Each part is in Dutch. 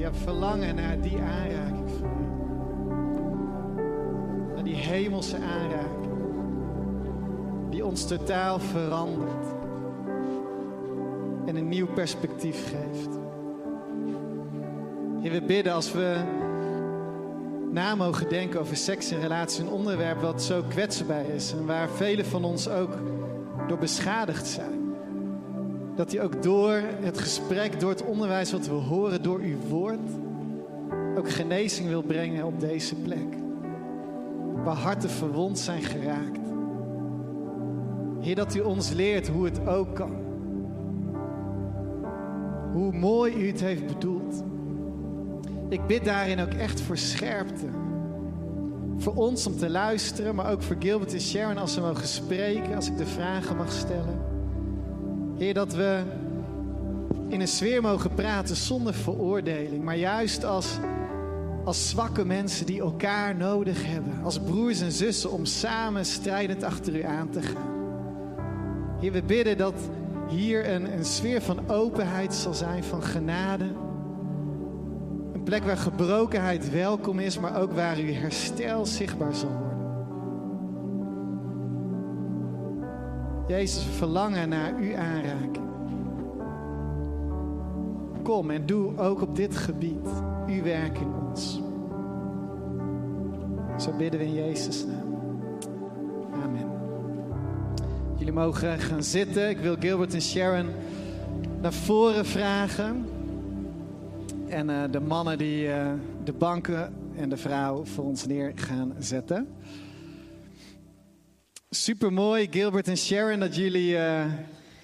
Ja, verlangen naar die aanraking van u. Naar die hemelse aanraking. Die ons totaal verandert. En een nieuw perspectief geeft. Heer, we bidden als we na mogen denken over seks en relatie. Een onderwerp wat zo kwetsbaar is. En waar velen van ons ook door beschadigd zijn. Dat hij ook door het gesprek, door het onderwijs wat we horen, door uw woord, ook genezing wil brengen op deze plek. Waar harten verwond zijn geraakt. Heer, dat u ons leert hoe het ook kan. Hoe mooi u het heeft bedoeld. Ik bid daarin ook echt voor scherpte. Voor ons om te luisteren, maar ook voor Gilbert en Sharon als ze mogen spreken, als ik de vragen mag stellen. Heer, dat we in een sfeer mogen praten zonder veroordeling, maar juist als, als zwakke mensen die elkaar nodig hebben, als broers en zussen om samen strijdend achter u aan te gaan. Heer, we bidden dat hier een, een sfeer van openheid zal zijn, van genade. Een plek waar gebrokenheid welkom is, maar ook waar uw herstel zichtbaar zal worden. Jezus, verlangen naar uw aanraking. Kom en doe ook op dit gebied uw werk in ons. Zo bidden we in Jezus' naam. Amen. Jullie mogen gaan zitten. Ik wil Gilbert en Sharon naar voren vragen. En uh, de mannen die uh, de banken en de vrouw voor ons neer gaan zetten. Super mooi, Gilbert en Sharon, dat jullie uh,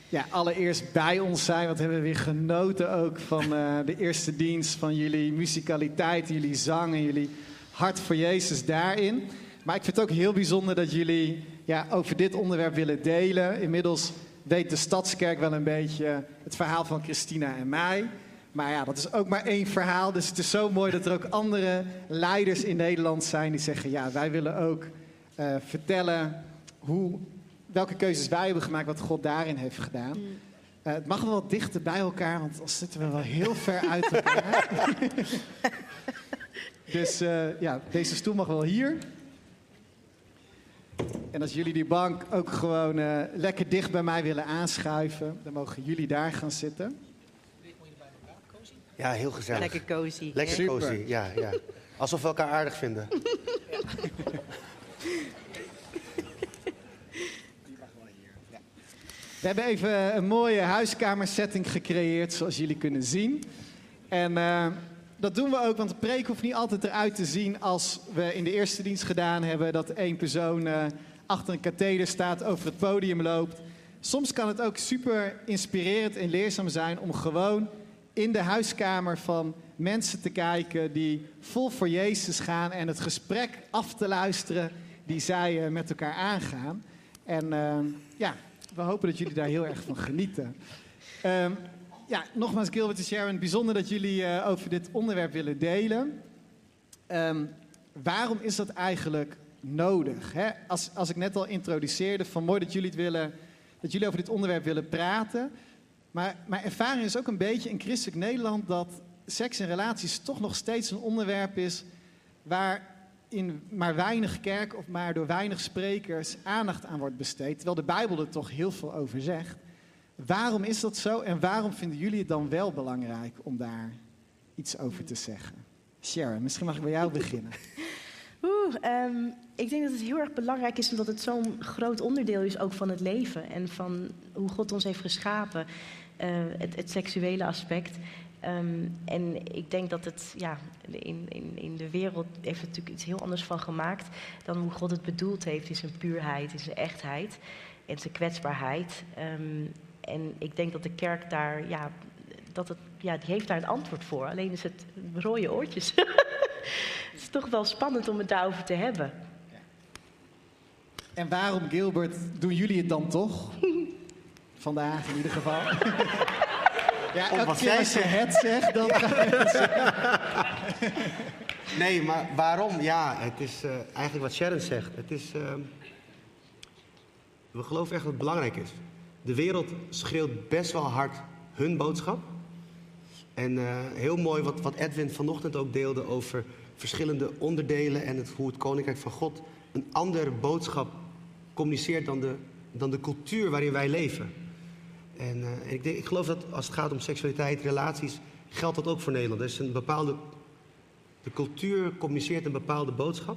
ja, allereerst bij ons zijn. Want we hebben weer genoten ook van de eerste dienst, van jullie muzikaliteit, jullie zang en jullie hart voor Jezus daarin. Maar ik vind het ook heel bijzonder dat jullie ja, over dit onderwerp willen delen. Inmiddels weet de Stadskerk wel een beetje het verhaal van Christina en mij. Maar ja, dat is ook maar één verhaal. Dus het is zo mooi dat er ook andere leiders in Nederland zijn die zeggen: ja, wij willen ook uh, vertellen hoe, welke keuzes wij hebben gemaakt, wat God daarin heeft gedaan. Uh, het mag wel wat dichter bij elkaar, want dan zitten we wel heel ver uit elkaar. dus uh, ja, deze stoel mag wel hier. En als jullie die bank ook gewoon uh, lekker dicht bij mij willen aanschuiven, dan mogen jullie daar gaan zitten. Ja, heel gezellig. Lekker cozy. Lekker Super. cozy, ja, ja. Alsof we elkaar aardig vinden. We hebben even een mooie huiskamersetting gecreëerd, zoals jullie kunnen zien. En uh, dat doen we ook, want de preek hoeft niet altijd eruit te zien als we in de eerste dienst gedaan hebben dat één persoon uh, achter een katheder staat, over het podium loopt. Soms kan het ook super inspirerend en leerzaam zijn om gewoon in de huiskamer van mensen te kijken die vol voor Jezus gaan en het gesprek af te luisteren die zij uh, met elkaar aangaan. En ja, we hopen dat jullie daar heel erg van genieten. Um, ja, nogmaals Gilbert en Sharon, bijzonder dat jullie uh, over dit onderwerp willen delen. Um, waarom is dat eigenlijk nodig? Hè? Als, als ik net al introduceerde, van mooi dat jullie, het willen, dat jullie over dit onderwerp willen praten. Maar mijn ervaring is ook een beetje in christelijk Nederland dat seks en relaties toch nog steeds een onderwerp is waar in maar weinig kerk of maar door weinig sprekers aandacht aan wordt besteed. Terwijl de Bijbel er toch heel veel over zegt. Waarom is dat zo en waarom vinden jullie het dan wel belangrijk om daar iets over te zeggen? Sharon, misschien mag ik bij jou beginnen. Oeh, um, ik denk dat het heel erg belangrijk is omdat het zo'n groot onderdeel is ook van het leven en van hoe God ons heeft geschapen, uh, het, het, seksuele aspect. Um, en ik denk dat het, ja, in, in, in de wereld heeft het natuurlijk iets heel anders van gemaakt dan hoe God het bedoeld heeft in zijn puurheid, in zijn echtheid en zijn kwetsbaarheid. Um, en ik denk dat de kerk daar, ja, dat het, ja, die heeft daar een antwoord voor. Alleen is het rode oortjes. het is toch wel spannend om het daarover te hebben. En waarom, Gilbert, doen jullie het dan toch? Vandaag in ieder geval. ja, elke wat keer zij als je het zegt, dan Nee, maar waarom? Ja, het is uh, eigenlijk wat Sharon zegt. Het is, uh, we geloven echt dat het belangrijk is. De wereld schreeuwt best wel hard hun boodschap. En eh, heel mooi wat, wat Edwin vanochtend ook deelde over verschillende onderdelen en het, hoe het Koninkrijk van God een andere boodschap communiceert dan de, dan de cultuur waarin wij leven. En, eh, en ik, denk, ik geloof dat als het gaat om seksualiteit, relaties, geldt dat ook voor Nederland. Er is een bepaalde, de cultuur communiceert een bepaalde boodschap.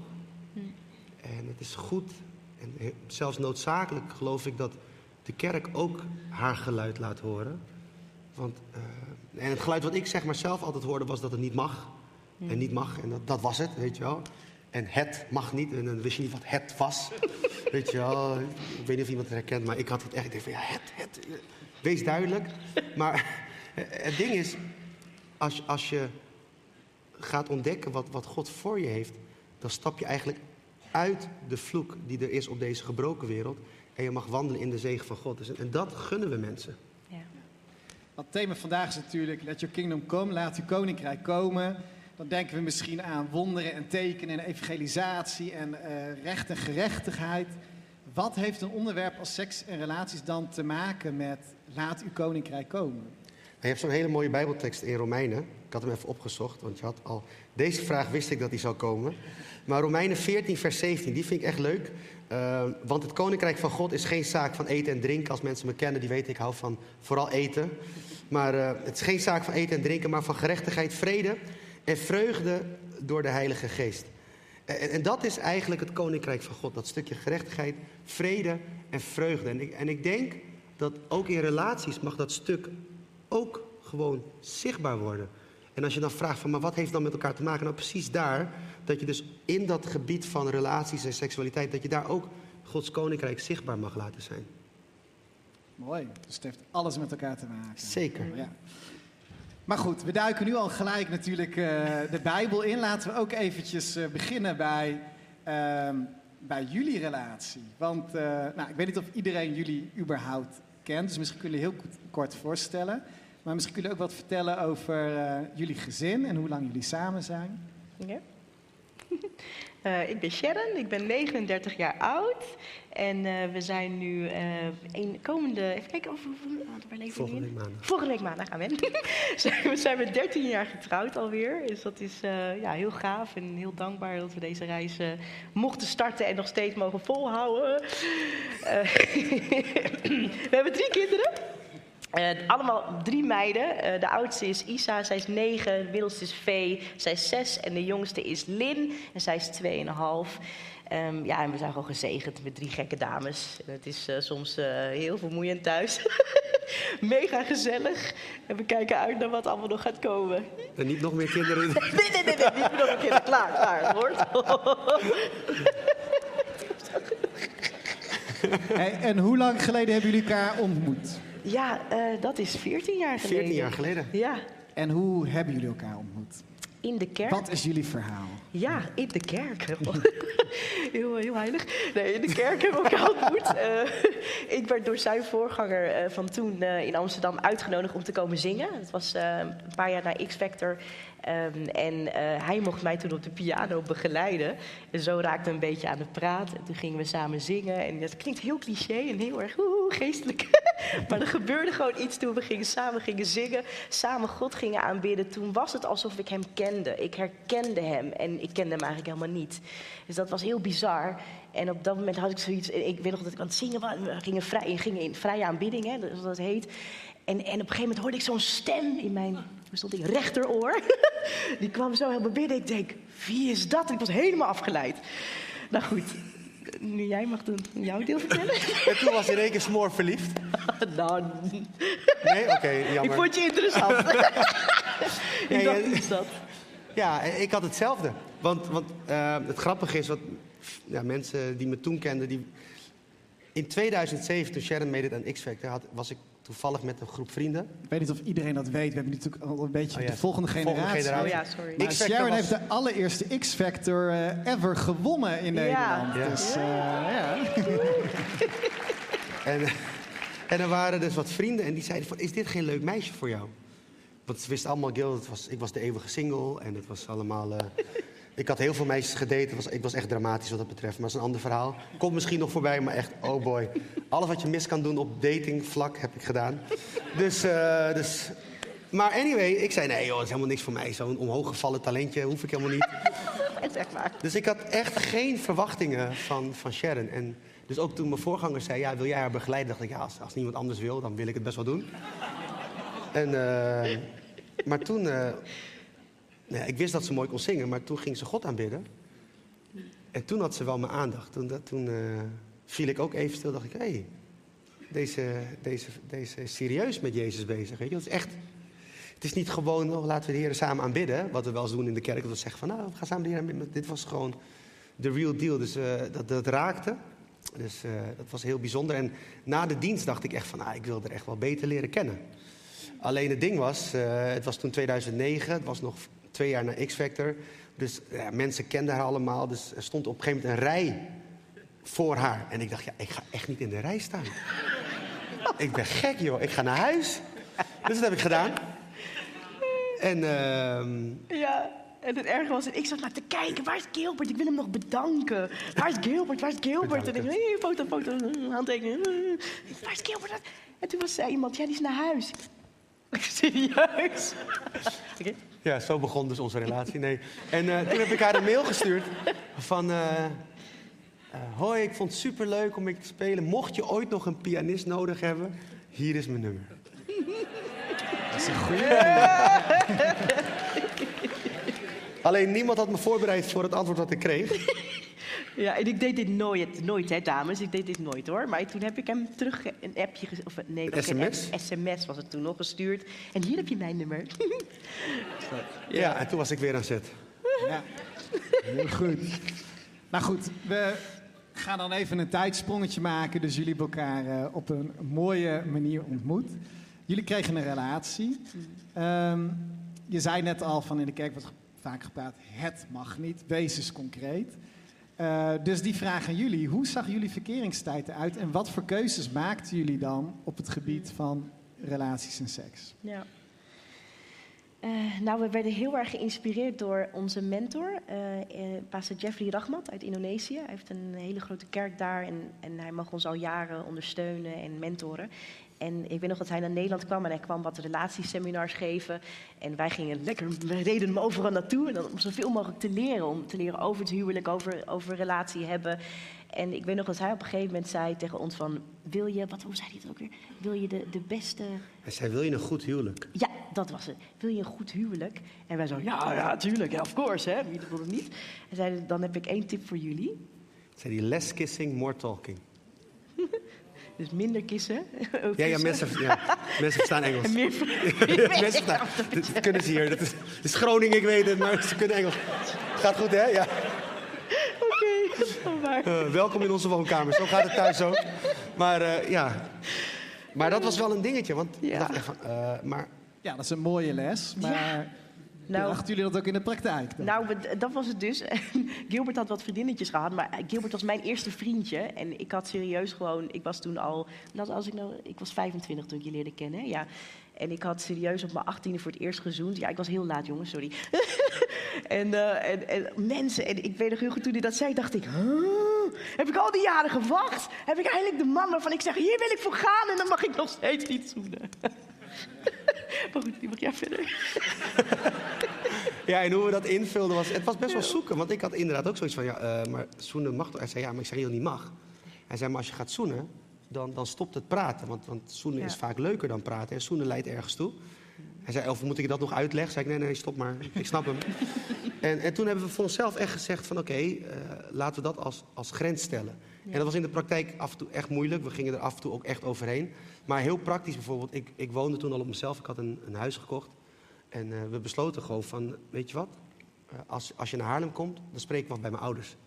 En het is goed en zelfs noodzakelijk geloof ik dat de kerk ook haar geluid laat horen. Want, eh, en het geluid wat ik zeg maar zelf altijd hoorde was dat het niet mag. En niet mag. En dat, dat was het, weet je wel. En het mag niet. En dan wist je niet wat het was. weet je wel. Ik weet niet of iemand het herkent, maar ik had het echt. Ik dacht van ja, het, het. Wees duidelijk. Maar het ding is, als, als je gaat ontdekken wat, wat God voor je heeft, dan stap je eigenlijk uit de vloek die er is op deze gebroken wereld. En je mag wandelen in de zegen van God. Dus, en dat gunnen we mensen. Ja. Het thema vandaag is natuurlijk Let Your Kingdom Come, laat uw koninkrijk komen. Dan denken we misschien aan wonderen en tekenen en evangelisatie en eh, recht en gerechtigheid. Wat heeft een onderwerp als seks en relaties dan te maken met laat uw koninkrijk komen? Je hebt zo'n hele mooie Bijbeltekst in Romeinen. Ik had hem even opgezocht, want je had al. Deze vraag wist ik dat die zou komen. Maar Romeinen 14, vers 17, die vind ik echt leuk. Eh, want het koninkrijk van God is geen zaak van eten en drinken. Als mensen me kennen, die weten ik hou van vooral eten. Maar eh, het is geen zaak van eten en drinken, maar van gerechtigheid, vrede en vreugde door de Heilige Geest. En, en dat is eigenlijk het koninkrijk van God. Dat stukje gerechtigheid, vrede en vreugde. En ik, en ik denk dat ook in relaties mag dat stuk ook gewoon zichtbaar worden. En als je dan vraagt van, maar wat heeft dan met elkaar te maken? Nou, precies daar, dat je dus in dat gebied van relaties en seksualiteit, dat je daar ook Gods koninkrijk zichtbaar mag laten zijn. Mooi, dus het heeft alles met elkaar te maken. Zeker. Ja. Maar goed, we duiken nu al gelijk natuurlijk eh, de Bijbel in. Laten we ook eventjes eh, beginnen bij, ehm, bij jullie relatie. Want eh, nou, ik weet niet of iedereen jullie überhaupt kent, dus misschien kunnen jullie heel kort- voorstellen. Maar misschien kunnen jullie ook wat vertellen over jullie gezin en hoe lang jullie samen zijn. Ja. Eh, ik ben Sharon, ik ben 39 jaar oud. En eh, we zijn nu eh een komende. Even kijken, of, waar leven we Volgende nu in? week maandag. Volgende week maandag gaan we. we zijn met 13 jaar getrouwd alweer. Dus dat is ja, heel gaaf en heel dankbaar dat we deze reis mochten starten en nog steeds mogen volhouden. We hebben drie kinderen. Eh, allemaal drie meiden. Eh, de oudste is Isa, zij is negen. De middelste is Vee, zij is zes. En de jongste is Lin, en zij is tweeënhalf. Ehm ja, en we zijn gewoon gezegend met drie gekke dames. En het is eh, soms eh, heel vermoeiend thuis. Mega gezellig. En we kijken uit naar wat allemaal nog gaat komen. En niet nog meer kinderen. Nee, nee, nee, nee, niet nog een keer. Klaar, klaar. Het wordt. Hey, en hoe lang geleden hebben jullie elkaar ontmoet? Ja, eh, dat is 14 jaar geleden. 14 jaar geleden. Ja, En hoe hebben jullie elkaar ontmoet? in de kerk. Wat is jullie verhaal? Ja, in de kerk. heel, heel heilig. Nee, in de kerk hebben we elkaar ontmoet. Eh, ik werd door zijn voorganger eh, van toen in Amsterdam uitgenodigd om te komen zingen. Het was een paar jaar na X-Factor. Ehm, en eh, hij mocht mij toen op de piano begeleiden. En zo raakte een beetje aan de praat. En toen gingen we samen zingen. En dat klinkt heel cliché en heel erg oeh, geestelijk. maar er gebeurde gewoon iets toen we gingen samen gingen zingen. Samen God gingen aanbidden. Toen was het alsof ik hem kende. Ik herkende hem. En ik kende hem eigenlijk helemaal niet. Dus dat was heel bizar. En op dat moment had ik zoiets. Ik weet nog dat ik aan het zingen was. We gingen, vrij, gingen in vrije aanbidding, hè, zoals dat heet. En, en op een gegeven moment hoorde ik zo'n stem in mijn stond ik, rechteroor. Die kwam zo helemaal binnen. Ik denk, wie is dat? En ik was helemaal afgeleid. Nou goed, nu jij mag dan jouw deel vertellen. En toen was hij in één keer smoor verliefd. nou, Nee? Oké, ik jammer. vond je interessant. Ik dacht, wie is dat? Ja, ik had hetzelfde. Want, want eh, het grappige is, wat, ja, mensen die me toen kenden... Die, in 2007, toen Sharon meedeed aan X-Factor... had- was ik toevallig met een groep vrienden. Ik weet niet of iedereen dat weet. We hebben natuurlijk al een beetje Oh de volgende volgende generatie. generatie. Oh ja, sorry. Maar Sharon was- heeft de allereerste X-Factor eh, ever gewonnen in Ja. Nederland. Ja. Dus, eh, ja. En, en er waren dus wat vrienden en die zeiden van... is dit geen leuk meisje voor jou? Want ze wisten allemaal, Gil, het was, ik was de eeuwige single... en het was allemaal... eh, ik had heel veel meisjes gedate. Het was, ik was echt dramatisch wat dat betreft, maar dat is een ander verhaal. Komt misschien nog voorbij, maar echt, oh boy. Alles wat je mis kan doen op datingvlak heb ik gedaan. Dus, eh, dus Maar anyway, ik zei nee joh, dat is helemaal niks voor mij. Zo'n omhooggevallen talentje hoef ik helemaal niet. Het is echt waar. Dus ik had echt geen verwachtingen van, van Sharon. En dus ook toen mijn voorganger zei, ja, wil jij haar begeleiden? dacht ik, ja, als, als niemand anders wil, dan wil ik het best wel doen. En, eh, maar toen, eh, nou ik wist dat ze mooi kon zingen, maar toen ging ze God aanbidden. En toen had ze wel mijn aandacht. Toen, toen eh, viel ik ook even stil, dacht ik, hé, hey, deze, deze, deze is serieus met Jezus bezig. Weet je? Is echt, het is niet gewoon, oh, laten we de Heer samen aanbidden. Wat we wel eens doen in de kerk. Dat we zeggen van, nou, we gaan samen de Heer aanbidden. Dit was gewoon de real deal. Dus eh, dat, dat raakte. Dus eh, dat was heel bijzonder. En na de dienst dacht ik echt van, ah, ik wil er echt wel beter leren kennen. Alleen het ding was, het was toen 2009. Het was nog twee jaar na X-Factor. Dus ja, mensen kenden haar allemaal. Dus er stond op een gegeven moment een rij voor haar. En ik dacht, ja, ik ga echt niet in de rij staan. ik ben gek, joh. Ik ga naar huis. Dus dat heb ik gedaan. En ehm, Ja, en het erge was, ik zat maar te kijken, waar is Gilbert? Ik wil hem nog bedanken. Waar is Gilbert? Waar is Gilbert? En ik hey, foto, foto, handtekeningen. Waar is Gilbert? En toen was zei iemand, ja, die is naar huis. Serieus? Oké. ja, zo begon dus onze relatie. Nee. En eh, toen heb ik haar een mail gestuurd van... eh, eh, hoi, ik vond het superleuk om ik te spelen. Mocht je ooit nog een pianist nodig hebben, hier is mijn nummer. Dat is een goeie. Alleen niemand had me voorbereid voor het antwoord wat ik kreeg. Ja, en ik deed dit nooit, nooit hè, dames. Ik deed dit nooit, hoor. Maar toen heb ik hem terug een appje... Of, nee, Een SMS? sms was het toen nog gestuurd. En hier heb je mijn nummer. Ja, en toen was ik weer aan zet. Ja, heel goed. Nou goed, we gaan dan even een tijdsprongetje maken. Dus jullie hebben elkaar eh, op een mooie manier ontmoet. Jullie kregen een relatie. Ehm, je zei net al van in de kerk wordt vaak gepraat, het mag niet, wees eens concreet. Eh, dus die vraag aan jullie, hoe zag jullie verkeringstijd eruit en wat voor keuzes maakten jullie dan op het gebied van relaties en seks? Ja. Eh, nou, we werden heel erg geïnspireerd door onze mentor, eh, pastor Jeffrey Rahmat uit Indonesië. Hij heeft een hele grote kerk daar en, en hij mag ons al jaren ondersteunen en mentoren. En ik weet nog dat hij naar Nederland kwam en hij kwam wat relatieseminars geven. En wij gingen lekker, we reden hem overal naartoe. En dan om zoveel mogelijk te leren. Om te leren over het huwelijk, over, over relatie hebben. En ik weet nog dat hij op een gegeven moment zei tegen ons van... Wil je, wat, hoe zei hij het ook weer? Wil je de, de beste... Hij zei, wil je een goed huwelijk? Ja, dat was het. Wil je een goed huwelijk? En wij zo, ja, ja, tuurlijk, ja, of course, hè. Wie wil het niet? Hij zei, dan heb ik één tip voor jullie. Zei hij, less kissing, more talking. Dus minder kissen. Ja, ja, mensen, ja, mensen verstaan Engels. En meer... mensen verstaan, dat, dat kunnen ze hier. Dat is, het is Groningen, ik weet het, maar ze kunnen Engels. Gaat goed, hè? Ja. Oké, wel waar. Eh, welkom in onze woonkamer. Zo gaat het thuis ook. Maar eh, ja. Maar dat was wel een dingetje. Want ik Ja. dacht van, eh, maar Ja, dat is een mooie les, maar Nou, brachten jullie dat ook in de praktijk? Dan? Nou, dat was het dus. Gilbert had wat vriendinnetjes gehad, maar Gilbert was mijn eerste vriendje. En ik had serieus gewoon, ik was toen al, nou, als ik, nou, ik was 25 toen ik je leerde kennen, ja. En ik had serieus op mijn 18e voor het eerst gezoend. Ja, ik was heel laat, jongens, sorry. en, eh, en, en mensen, en ik weet nog heel goed toen hij dat zei, dacht ik, huh? heb ik al die jaren gewacht? Heb ik eindelijk de man waarvan ik zeg, hier wil ik voor gaan en dan mag ik nog steeds niet zoenen. maar goed, die mag jij verder. Ja, en hoe we dat invulden was... Het was best wel zoeken, want ik had inderdaad ook zoiets van... Ja, eh, maar zoenen mag toch? Hij zei, ja, maar ik zeg heel niet mag. Hij zei, maar als je gaat zoenen, dan, dan stopt het praten. Want, want zoenen Ja. is vaak leuker dan praten. En zoenen leidt ergens toe. Hij zei, of moet ik dat nog uitleggen? Zei ik, nee, nee, stop maar. Ik snap hem. en, en toen hebben we voor onszelf echt gezegd van... Oké, eh, laten we dat als, als grens stellen. En dat was in de praktijk af en toe echt moeilijk. We gingen er af en toe ook echt overheen. Maar heel praktisch bijvoorbeeld. Ik, ik woonde toen al op mezelf. Ik had een, een huis gekocht. En eh, we besloten gewoon van, weet je wat? Eh, als, als je naar Haarlem komt, dan spreek ik wat bij mijn ouders.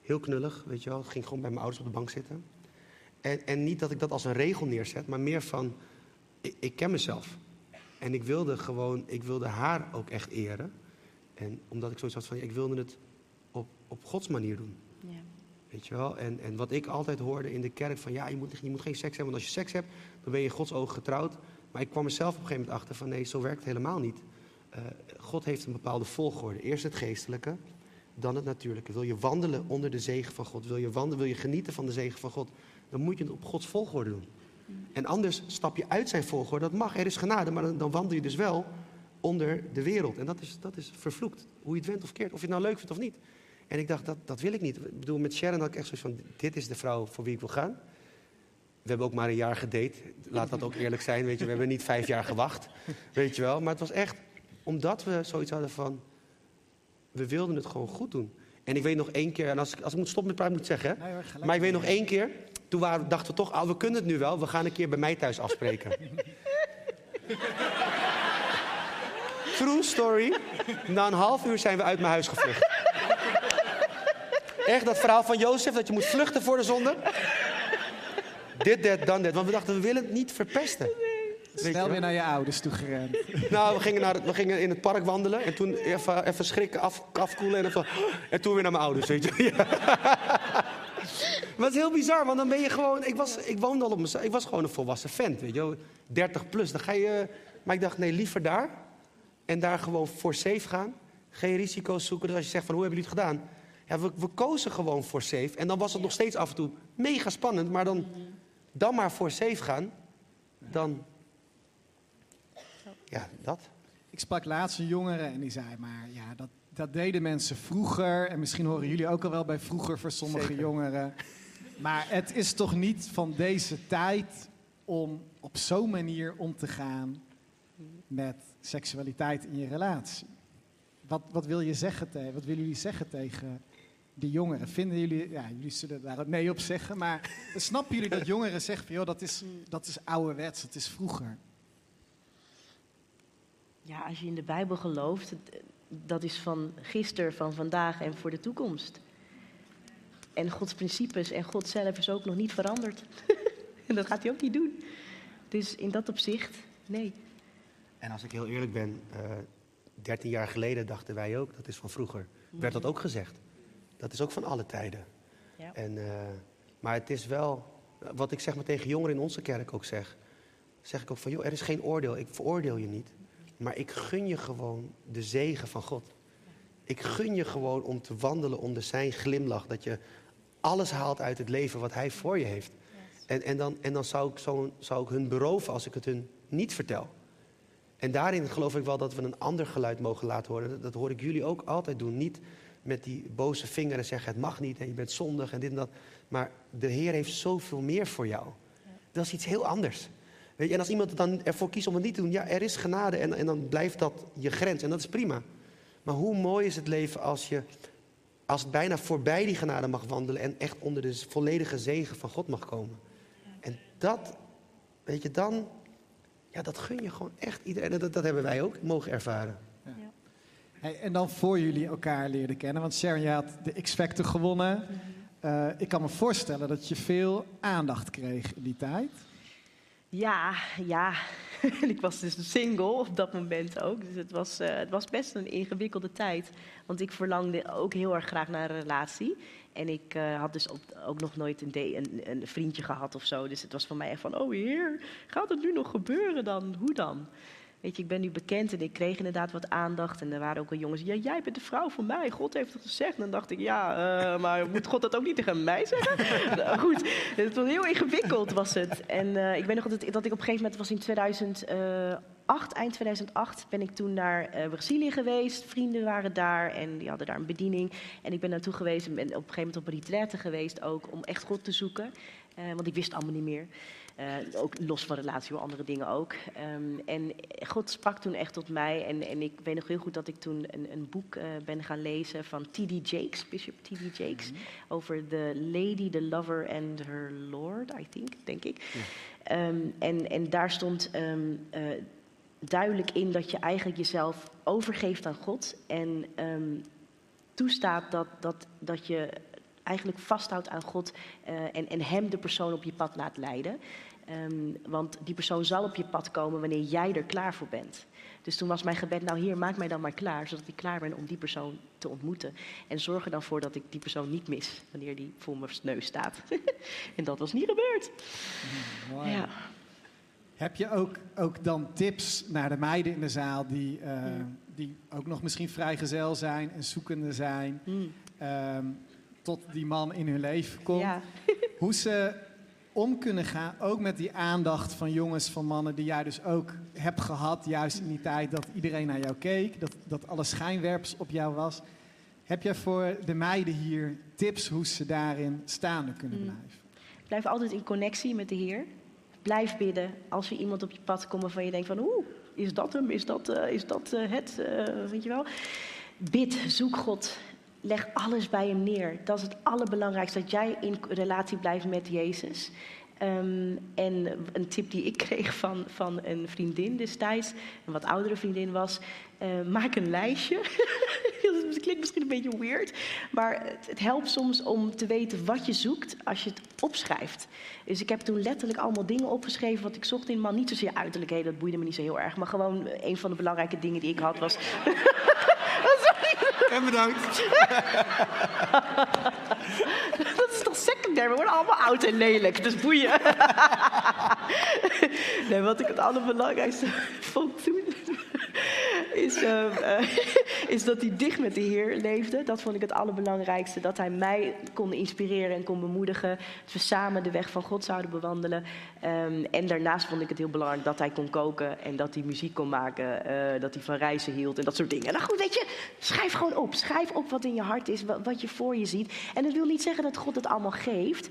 Heel knullig, weet je wel. Ik ging gewoon bij mijn ouders op de bank zitten. En, en niet dat ik dat als een regel neerzet, maar meer van, ik, ik ken mezelf. En ik wilde gewoon, ik wilde haar ook echt eren. En omdat ik zoiets had van, ik wilde het op, op Gods manier doen. Ja. Weet je wel? En, en wat ik altijd hoorde in de kerk van ja, je moet, je moet geen seks hebben. Want als je seks hebt, dan ben je in Gods ogen getrouwd. Maar ik kwam er zelf op een gegeven moment achter van nee, zo werkt het helemaal niet. Eh, God heeft een bepaalde volgorde. Eerst het geestelijke, dan het natuurlijke. Wil je wandelen onder de zegen van God, wil je, wandelen, wil je genieten van de zegen van God, dan moet je het op Gods volgorde doen. En anders stap je uit zijn volgorde. Dat mag, er is genade, maar dan, dan wandel je dus wel onder de wereld. En dat is, dat is vervloekt, hoe je het went of keert. Of je het nou leuk vindt of niet. En ik dacht, dat, dat wil ik niet. Ik bedoel, met Sharon had ik echt zoiets van, dit is de vrouw voor wie ik wil gaan. We hebben ook maar een jaar gedate. Laat dat ook eerlijk zijn, weet je. We hebben niet vijf jaar gewacht, weet je wel. Maar het was echt omdat we zoiets hadden van... We wilden het gewoon goed doen. En ik weet nog één keer, en als ik, als ik moet stoppen met praten, moet ik zeggen. Nee hoor. Maar ik weet nog één keer, toen waren, dachten we toch, ah, we kunnen het nu wel. We gaan een keer bij mij thuis afspreken. True story. Na een half uur zijn we uit mijn huis gevlucht. Echt dat verhaal van Jozef, dat je moet vluchten voor de zonde. Dit, dat, dan dit. Want we dachten, we willen het niet verpesten. Weet je Snel wel? weer naar je ouders toe gerend. Nou, we gingen, naar we gingen in het park wandelen. En toen even, even schrikken, af, afkoelen. En, even, en toen weer naar mijn ouders, weet je. Ja. Maar het is heel bizar, want dan ben je gewoon... Ik, was, ik woonde al op mezelf. Ik was gewoon een volwassen vent, weet je wel. 30 plus, dan ga je... Maar ik dacht, nee, liever daar. En daar gewoon voor safe gaan. Geen risico's zoeken. Dus als je zegt van, hoe hebben jullie het gedaan? Ja, we, we kozen gewoon voor safe. En dan was het nog steeds af en toe mega spannend. Maar dan, dan maar voor safe gaan. Dan... Ja, dat. Ik sprak laatst een jongere en die zei, maar ja, dat, dat deden mensen vroeger. En misschien horen jullie ook al wel bij vroeger voor sommige Zeker. jongeren. Maar het is toch niet van deze tijd om op zo'n manier om te gaan met seksualiteit in je relatie. Wat, wat wil je zeggen tegen, wat willen jullie zeggen tegen die jongeren? Vinden jullie, ja, jullie zullen daar nee op zeggen, maar snappen jullie dat jongeren zeggen van, joh, dat is, dat is ouderwets, dat is vroeger? Ja, als je in de Bijbel gelooft, dat is van gisteren, van vandaag en voor de toekomst. En Gods principes en God zelf is ook nog niet veranderd. en dat gaat hij ook niet doen. Dus in dat opzicht, nee. En als ik heel eerlijk ben, eh 13 jaar geleden dachten wij ook, dat is van vroeger. Werd dat ook gezegd. Dat is ook van alle tijden. Ja. En, eh, maar het is wel, wat ik zeg maar tegen jongeren in onze kerk ook zeg. Zeg ik ook van, joh, er is geen oordeel. Ik veroordeel je niet. Maar ik gun je gewoon de zegen van God. Ik gun je gewoon om te wandelen onder zijn glimlach. Dat je alles haalt uit het leven wat hij voor je heeft. En, en dan, en dan zou, ik zo, zou ik hun beroven als ik het hun niet vertel. En daarin geloof ik wel dat we een ander geluid mogen laten horen. Dat, dat hoor ik jullie ook altijd doen. Niet met die boze vinger en zeggen het mag niet en je bent zondig en dit en dat. Maar de Heer heeft zoveel meer voor jou. Dat is iets heel anders. Weet je, en als iemand dan ervoor kiest om het niet te doen, ja, er is genade en, en dan blijft dat je grens. En dat is prima. Maar hoe mooi is het leven als je, als het bijna voorbij die genade mag wandelen en echt onder de volledige zegen van God mag komen. En dat, weet je, dan, ja, dat gun je gewoon echt iedereen. En dat, dat hebben wij ook mogen ervaren. En dan voor jullie elkaar leerden kennen, want Sharon, je had de X-Factor gewonnen. Eh, ik kan me voorstellen dat je veel aandacht kreeg in die tijd. Ja, ja. Ik was dus single op dat moment ook. Dus het was, eh, het was best een ingewikkelde tijd. Want ik verlangde ook heel erg graag naar een relatie. En ik eh, had dus ook nog nooit een, een vriendje gehad of zo. Dus het was voor mij echt van, oh heer, gaat het nu nog gebeuren dan? Hoe dan? Weet je, ik ben nu bekend en ik kreeg inderdaad wat aandacht. En er waren ook wel jongens, ja, jij bent de vrouw van mij. God heeft het gezegd. En dan dacht ik, ja, eh, maar moet God dat ook niet tegen mij zeggen? nou, goed, het was heel ingewikkeld was het. En eh, ik weet nog dat, dat ik op een gegeven moment was in 2008, eind 2008, ben ik toen naar eh, Brazilië geweest. Vrienden waren daar en die hadden daar een bediening. En ik ben naartoe geweest en ben op een gegeven moment op een retraite geweest ook om echt God te zoeken. Eh, want ik wist allemaal niet meer. Eh, ook los van relatie, hoor, andere dingen ook. Ehm, en God sprak toen echt tot mij. En, en ik weet nog heel goed dat ik toen een, een boek eh, ben gaan lezen van T.D. Jakes, Bishop T.D. Jakes. Over de Lady, the Lover and Her Lord, I think, denk ik. Ehm, en, en daar stond ehm, eh, duidelijk in dat je eigenlijk jezelf overgeeft aan God. En toestaat dat, dat, dat je eigenlijk vasthoudt aan God eh, en, en Hem de persoon op je pad laat leiden. Ehm, want die persoon zal op je pad komen wanneer jij er klaar voor bent. Dus toen was mijn gebed, nou hier, maak mij dan maar klaar, zodat ik klaar ben om die persoon te ontmoeten. En zorg er dan voor dat ik die persoon niet mis, wanneer die voor mijn neus staat. en dat was niet gebeurd. Mooi. Ja. Heb je ook, ook dan tips naar de meiden in de zaal die, eh, die ook nog misschien vrijgezel zijn en zoekende zijn, Hmm. ehm, tot die man in hun leven komt? Ja. Hoe ze om kunnen gaan, ook met die aandacht van jongens, van mannen, die jij dus ook hebt gehad, juist in die tijd dat iedereen naar jou keek, dat, dat alle schijnwerpers op jou was. Heb jij voor de meiden hier tips hoe ze daarin staande kunnen Mm. blijven? Blijf altijd in connectie met de Heer. Blijf bidden als er iemand op je pad komt waarvan je denkt van... oeh, is dat hem? Is dat, eh, is dat eh, het? Eh, weet je wel? Bid, zoek God. Leg alles bij hem neer. Dat is het allerbelangrijkste, dat jij in relatie blijft met Jezus. Ehm, en een tip die ik kreeg van, van een vriendin destijds, een wat oudere vriendin was... eh, maak een lijstje. Dat klinkt misschien een beetje weird, maar het, helpt soms om te weten wat je zoekt als je het opschrijft. Dus ik heb toen letterlijk allemaal dingen opgeschreven wat ik zocht in een man. Niet zozeer uiterlijkheden, dat boeide me niet zo heel erg, maar gewoon een van de belangrijke dingen die ik had was En bedankt. Dat is toch secundair? We worden allemaal oud en lelijk, dus boeien. nee, wat ik het allerbelangrijkste vond toen... Is, ehm, eh, is dat hij dicht met de Heer leefde. Dat vond ik het allerbelangrijkste. Dat hij mij kon inspireren en kon bemoedigen. Dat we samen de weg van God zouden bewandelen. Ehm, en daarnaast vond ik het heel belangrijk dat hij kon koken. En dat hij muziek kon maken. eh, dat hij van reizen hield en dat soort dingen. Nou goed, weet je, schrijf gewoon op. Schrijf op wat in je hart is, wat, wat je voor je ziet. En dat wil niet zeggen dat God het allemaal geeft.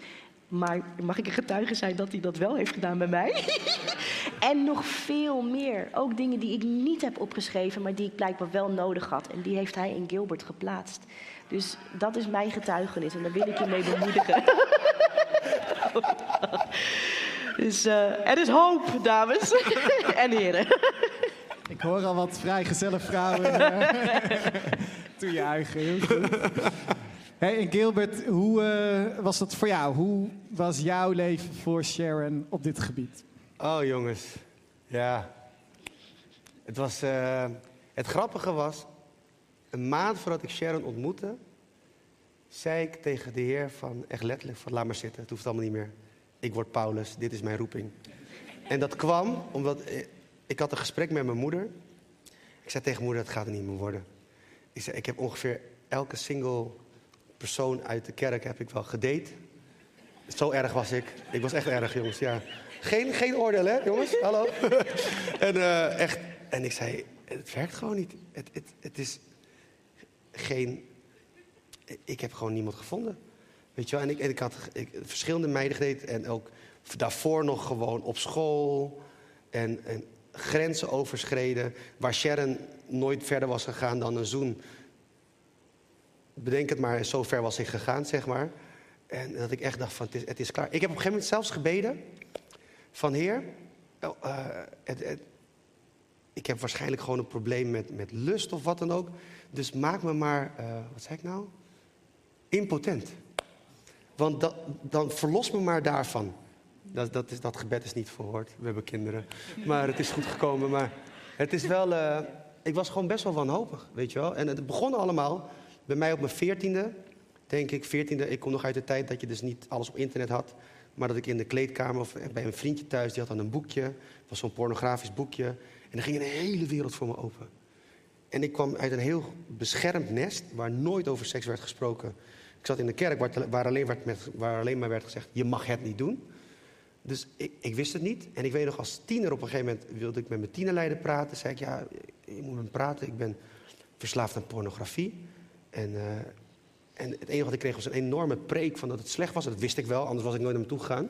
Maar mag ik een getuige zijn dat hij dat wel heeft gedaan bij mij? en nog veel meer. Ook dingen die ik niet heb opgeschreven, maar die ik blijkbaar wel nodig had. En die heeft hij in Gilbert geplaatst. Dus dat is mijn getuigenis en daar wil ik je mee bemoedigen. dus eh, er is hoop, dames en heren. Ik hoor al wat vrijgezelle vrouwen eh, toejuichen. Heel goed. Hey, en Gilbert, hoe eh, was dat voor jou? Hoe was jouw leven voor Sharon op dit gebied? Oh jongens, ja. Het, was, eh, het grappige was, een maand voordat ik Sharon ontmoette, zei ik tegen de Heer van, echt letterlijk, van laat maar zitten, het hoeft allemaal niet meer. Ik word Paulus, dit is mijn roeping. En dat kwam omdat eh, ik had een gesprek met mijn moeder. Ik zei tegen moeder, dat gaat er niet meer worden. Ik zei, ik heb ongeveer elke single persoon uit de kerk heb ik wel gedate. Zo erg was ik. Ik was echt erg, jongens, ja. Geen, geen oordeel, hè, jongens? Hallo? en, eh, echt, en ik zei, het werkt gewoon niet. Het, het, het is geen... Ik heb gewoon niemand gevonden. Weet je wel? En ik, en ik had ik, verschillende meiden gedate. En ook daarvoor nog gewoon op school. En, en grenzen overschreden. Waar Sharon nooit verder was gegaan dan een zoen. Bedenk het maar, zo ver was ik gegaan, zeg maar. En dat ik echt dacht van, het is, klaar. Ik heb op een gegeven moment zelfs gebeden van Heer, eh, het, ik heb waarschijnlijk gewoon een probleem met, met lust of wat dan ook. Dus maak me maar, eh, wat zei ik nou? Impotent. Want dan verlos me maar daarvan. Dat, dat, is, dat gebed is niet verhoord. We hebben kinderen. Maar het is goed gekomen. Maar het is wel. eh, ik was gewoon best wel wanhopig, weet je wel. En het begon allemaal bij mij op mijn veertiende. Denk ik, veertiende. Ik kom nog uit de tijd dat je dus niet alles op internet had. Maar dat ik in de kleedkamer of bij een vriendje thuis, die had dan een boekje. Het was zo'n pornografisch boekje. En er ging een hele wereld voor me open. En ik kwam uit een heel beschermd nest waar nooit over seks werd gesproken. Ik zat in de kerk waar, waar, alleen, werd met, waar alleen maar werd gezegd: je mag het niet doen. Dus ik, ik wist het niet. En ik weet nog, als tiener op een gegeven moment wilde ik met mijn tienerleider praten. Zei ik: ja, je moet met me praten. Ik ben verslaafd aan pornografie. En, eh, en het enige wat ik kreeg was een enorme preek van dat het slecht was. Dat wist ik wel, anders was ik nooit naar me toe gegaan.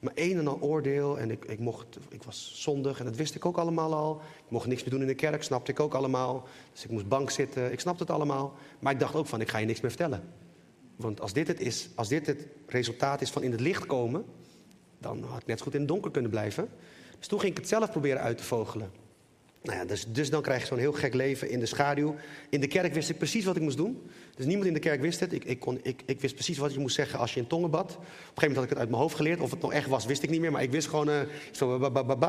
Maar een en al oordeel en ik, ik, mocht, ik was zondig en dat wist ik ook allemaal al. Ik mocht niks meer doen in de kerk, snapte ik ook allemaal. Dus ik moest bank zitten, ik snapte het allemaal. Maar ik dacht ook van, ik ga je niks meer vertellen. Want als dit het is, als dit het resultaat is van in het licht komen... dan had ik net zo goed in het donker kunnen blijven. Dus toen ging ik het zelf proberen uit te vogelen. Nou ja, dus, dus dan krijg je zo'n heel gek leven in de schaduw. In de kerk wist ik precies wat ik moest doen. Dus niemand in de kerk wist het. Ik, ik, kon, ik, ik wist precies wat je moest zeggen als je in tongen bad. Op een gegeven moment had ik het uit mijn hoofd geleerd. Of het nog echt was, wist ik niet meer. Maar ik wist gewoon... eh,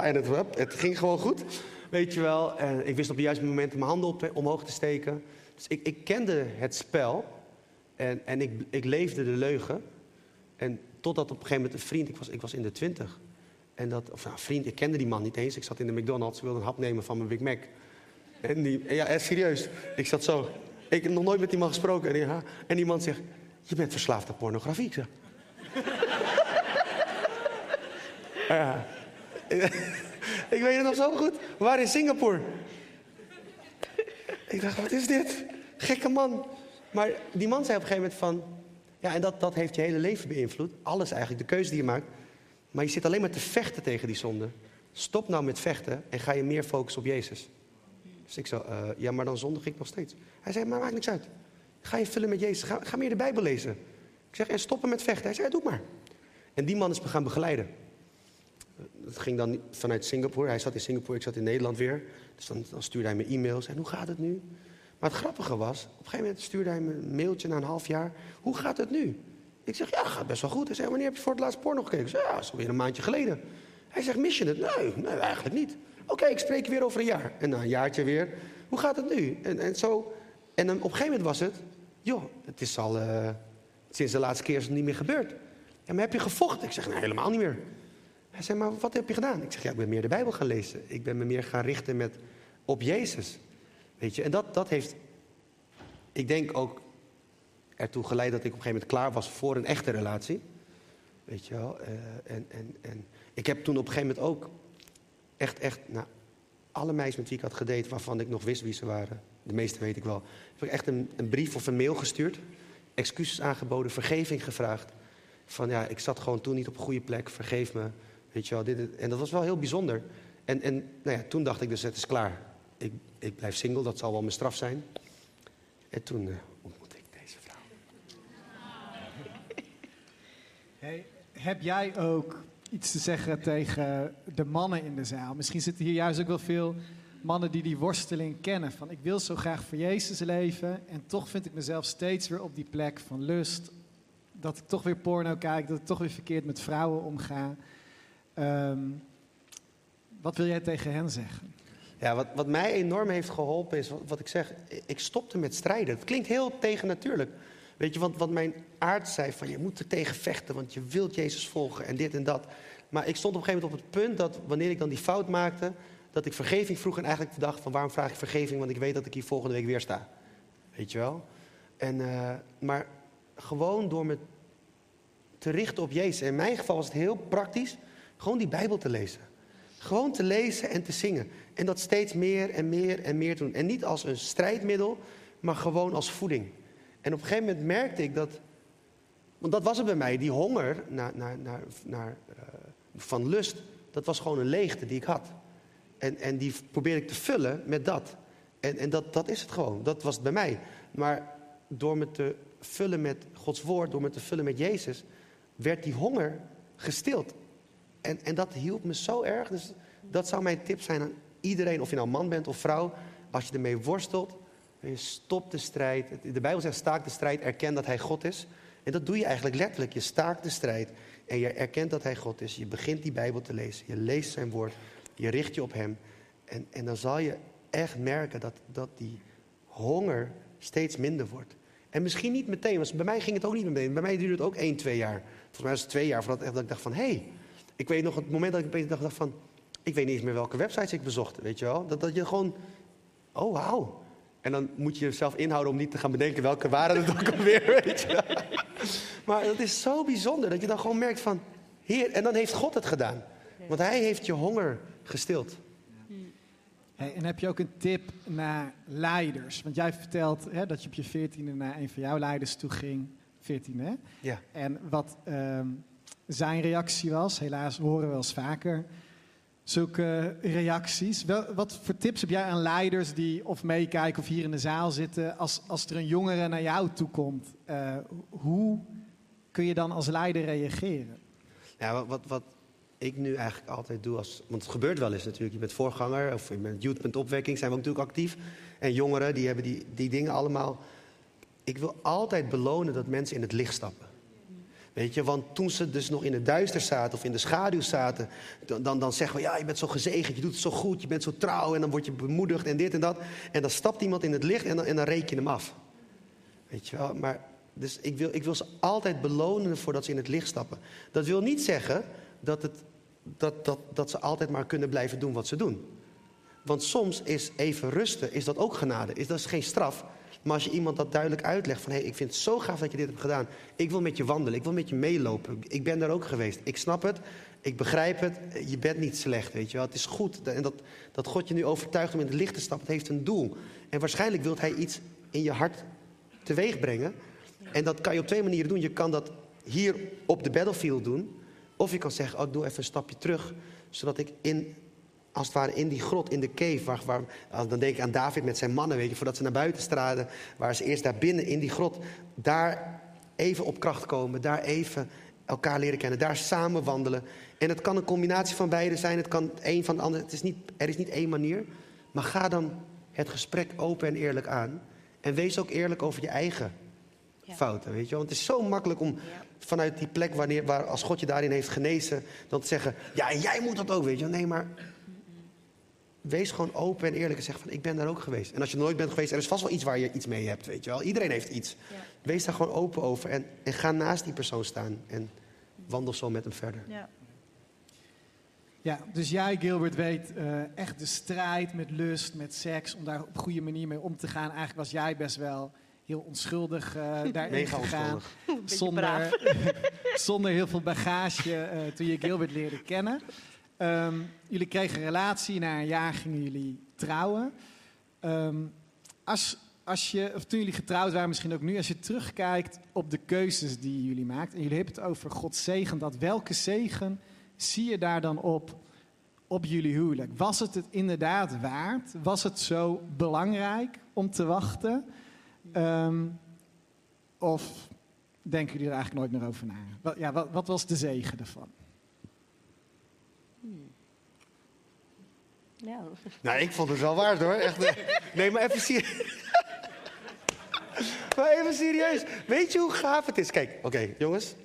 en het, het ging gewoon goed. Weet je wel. En ik wist op de juiste momenten mijn handen omhoog te steken. Dus ik, ik kende het spel. En, en ik, ik leefde de leugen. En totdat op een gegeven moment een vriend... Ik was, ik was in de twintig. En dat, of nou, vriend, ik kende die man niet eens. Ik zat in de McDonald's, wilde een hap nemen van mijn Big Mac. En die, ja, echt serieus. Ik zat zo. Ik heb nog nooit met die man gesproken. En die, en die man zegt, je bent verslaafd aan pornografie. Ik ik weet het nog zo goed. Waren in Singapore. ik dacht, wat is dit? Gekke man. Maar die man zei op een gegeven moment van... Ja, en dat, dat heeft je hele leven beïnvloed. Alles eigenlijk, de keuze die je maakt. Maar je zit alleen maar te vechten tegen die zonde. Stop nou met vechten en ga je meer focussen op Jezus. Dus ik zei, uh, ja, maar dan zondig ik nog steeds. Hij zei, maar maakt niks uit. Ga je vullen met Jezus. Ga, ga meer de Bijbel lezen. Ik zeg, en stoppen met vechten. Hij zei, doe maar. En die man is me gaan begeleiden. Dat ging dan vanuit Singapore. Hij zat in Singapore, ik zat in Nederland weer. Dus dan, dan stuurde hij me e-mails. En hoe gaat het nu? Maar het grappige was, op een gegeven moment stuurde hij me een mailtje na een half jaar. Hoe gaat het nu? Ik zeg, ja, gaat best wel goed. Hij zei, wanneer heb je voor het laatst porno gekeken? Ik zeg, ja, dat is alweer een maandje geleden. Hij zegt, mis je het? Nee, nee eigenlijk niet. Oké, ik spreek weer over een jaar. En na een jaartje weer. Hoe gaat het nu? En, en, zo. en dan, op een gegeven moment was het, joh, het is al, uh, sinds de laatste keer is het niet meer gebeurd. Ja, maar heb je gevochten? Ik zeg, nee, helemaal niet meer. Hij zei, maar wat heb je gedaan? Ik zeg, ja, ik ben meer de Bijbel gaan lezen. Ik ben me meer gaan richten met, op Jezus. Weet je, en dat, dat heeft, ik denk ook ertoe geleid dat ik op een gegeven moment klaar was voor een echte relatie. Weet je wel. Uh, en, en, en ik heb toen op een gegeven moment ook echt, echt, nou, alle meisjes met wie ik had gedate, waarvan ik nog wist wie ze waren, de meeste weet ik wel, heb ik echt een, een brief of een mail gestuurd. Excuses aangeboden, vergeving gevraagd. Van ja, ik zat gewoon toen niet op een goede plek, vergeef me. Weet je wel, dit, en dat was wel heel bijzonder. En, en nou ja, toen dacht ik dus, het is klaar. Ik, ik blijf single, dat zal wel mijn straf zijn. En toen uh, ontmoette ik deze vrouw. Heb jij ook iets te zeggen tegen de mannen in de zaal? Misschien zitten hier juist ook wel veel mannen die die worsteling kennen. Van ik wil zo graag voor Jezus leven en toch vind ik mezelf steeds weer op die plek van lust. Dat ik toch weer porno kijk, dat ik toch weer verkeerd met vrouwen omga. Um, wat wil jij tegen hen zeggen? Ja, wat, wat mij enorm heeft geholpen is, wat, wat, ik zeg, ik stopte met strijden. Het klinkt heel tegennatuurlijk. Weet je, want wat mijn aard zei van je moet er tegen vechten, want je wilt Jezus volgen en dit en dat. Maar ik stond op een gegeven moment op het punt dat wanneer ik dan die fout maakte, dat ik vergeving vroeg en eigenlijk dacht van waarom vraag ik vergeving, want ik weet dat ik hier volgende week weer sta. Weet je wel? En, uh, maar gewoon door me te richten op Jezus. In mijn geval was het heel praktisch. Gewoon die Bijbel te lezen. Gewoon te lezen en te zingen. En dat steeds meer en meer en meer doen. En niet als een strijdmiddel, maar gewoon als voeding. En op een gegeven moment merkte ik dat. Want dat was het bij mij, die honger naar, naar, naar, naar, uh, van lust. Dat was gewoon een leegte die ik had. En, en die probeerde ik te vullen met dat. En, en dat, dat is het gewoon. Dat was het bij mij. Maar door me te vullen met Gods woord, door me te vullen met Jezus, werd die honger gestild. En, en dat hielp me zo erg. Dus dat zou mijn tip zijn aan iedereen, of je nou man bent of vrouw. Als je ermee worstelt, stop de strijd. De Bijbel zegt staak de strijd, erken dat hij God is. En dat doe je eigenlijk letterlijk. Je staakt de strijd en je erkent dat hij God is. Je begint die Bijbel te lezen. Je leest zijn woord. Je richt je op hem. En, en dan zal je echt merken dat, dat die honger steeds minder wordt. En misschien niet meteen, want bij mij ging het ook niet meteen. Bij mij duurde het ook één, twee jaar. Volgens mij was het twee jaar voordat dat ik dacht van... hé, hey, ik weet nog het moment dat ik opeens dacht van... Ik weet niet eens meer welke websites ik bezocht, weet je wel. Dat, dat je gewoon... Oh, wauw. En dan moet je jezelf inhouden om niet te gaan bedenken welke waren het ook alweer, weet je. Maar het is zo bijzonder dat je dan gewoon merkt van... Heer, en dan heeft God het gedaan. Want hij heeft je honger gestild. Hey, en heb je ook een tip naar leiders? Want jij vertelt hè, dat je op je veertiende naar een van jouw leiders toe ging. Veertiende, hè? Ja. En wat um, zijn reactie was. Helaas horen we wel eens vaker zulke reacties. Wel, wat voor tips heb jij aan leiders die of meekijken of hier in de zaal zitten... als, als er een jongere naar jou toe komt? Uh, hoe kun je dan als leider reageren? Ja, wat, wat, wat ik nu eigenlijk altijd doe als... Want het gebeurt wel eens natuurlijk. Je bent voorganger of je bent youth.opwekking, zijn we ook natuurlijk actief. En jongeren, die hebben die, die dingen allemaal... Ik wil altijd belonen dat mensen in het licht stappen. Weet je, want toen ze dus nog in het duister zaten of in de schaduw zaten, dan, dan, dan zeggen we, ja, je bent zo gezegend, je doet het zo goed, je bent zo trouw en dan word je bemoedigd en dit en dat. En dan stapt iemand in het licht en dan, en dan reken je hem af. Weet je wel, maar dus ik wil, ik wil ze altijd belonen voordat ze in het licht stappen. Dat wil niet zeggen dat, het, dat, dat, dat ze altijd maar kunnen blijven doen wat ze doen. Want soms is even rusten, is dat ook genade, is dat geen straf. Maar als je iemand dat duidelijk uitlegt van... hé, hey, ik vind het zo gaaf dat je dit hebt gedaan. Ik wil met je wandelen, ik wil met je meelopen. Ik ben daar ook geweest. Ik snap het, ik begrijp het. Je bent niet slecht, weet je wel. Het is goed. En dat, dat God je nu overtuigt om in het licht te stappen, het heeft een doel. En waarschijnlijk wil hij iets in je hart teweeg brengen. En dat kan je op twee manieren doen. Je kan dat hier op de battlefield doen. Of je kan zeggen, oh, doe even een stapje terug. Zodat ik in als het ware in die grot, in de cave. Waar, waar, dan denk ik aan David met zijn mannen, weet je, voordat ze naar buiten straden. Waar ze eerst daar binnen in die grot, daar even op kracht komen. Daar even elkaar leren kennen, daar samen wandelen. En het kan een combinatie van beide zijn, het kan een van de andere. Het is niet, er is niet één manier. Maar ga dan het gesprek open en eerlijk aan. En wees ook eerlijk over je eigen fouten, weet je Want het is zo makkelijk om vanuit die plek, wanneer, waar, als God je daarin heeft genezen, dan te zeggen, ja, en jij moet dat ook, weet je Nee, maar wees gewoon open en eerlijk en zeg van ik ben daar ook geweest. En als je nooit bent geweest, er is vast wel iets waar je iets mee hebt, weet je wel. Iedereen heeft iets. Wees daar gewoon open over en, en ga naast die persoon staan en wandel zo met hem verder. Ja. Ja, dus jij, Gilbert, weet uh, echt de strijd met lust, met seks, om daar op een goede manier mee om te gaan. Eigenlijk was jij best wel heel onschuldig uh, daarin Mega gegaan. Zonder, zonder heel veel bagage uh, toen je Gilbert leerde kennen. Um, jullie kregen een relatie, na een jaar gingen jullie trouwen. Um, als, als je, of toen jullie getrouwd waren, misschien ook nu, als je terugkijkt op de keuzes die jullie maakt, en jullie hebben het over Gods zegen, dat welke zegen zie je daar dan op, op jullie huwelijk? Was het het inderdaad waard? Was het zo belangrijk om te wachten? Um, of denken jullie er eigenlijk nooit meer over na? Ja, wat, wat was de zegen ervan? Ja. Nou, ik vond het wel waard hoor. Echt, nee, maar even serieus. maar even serieus. Weet je hoe gaaf het is? Kijk, oké, jongens.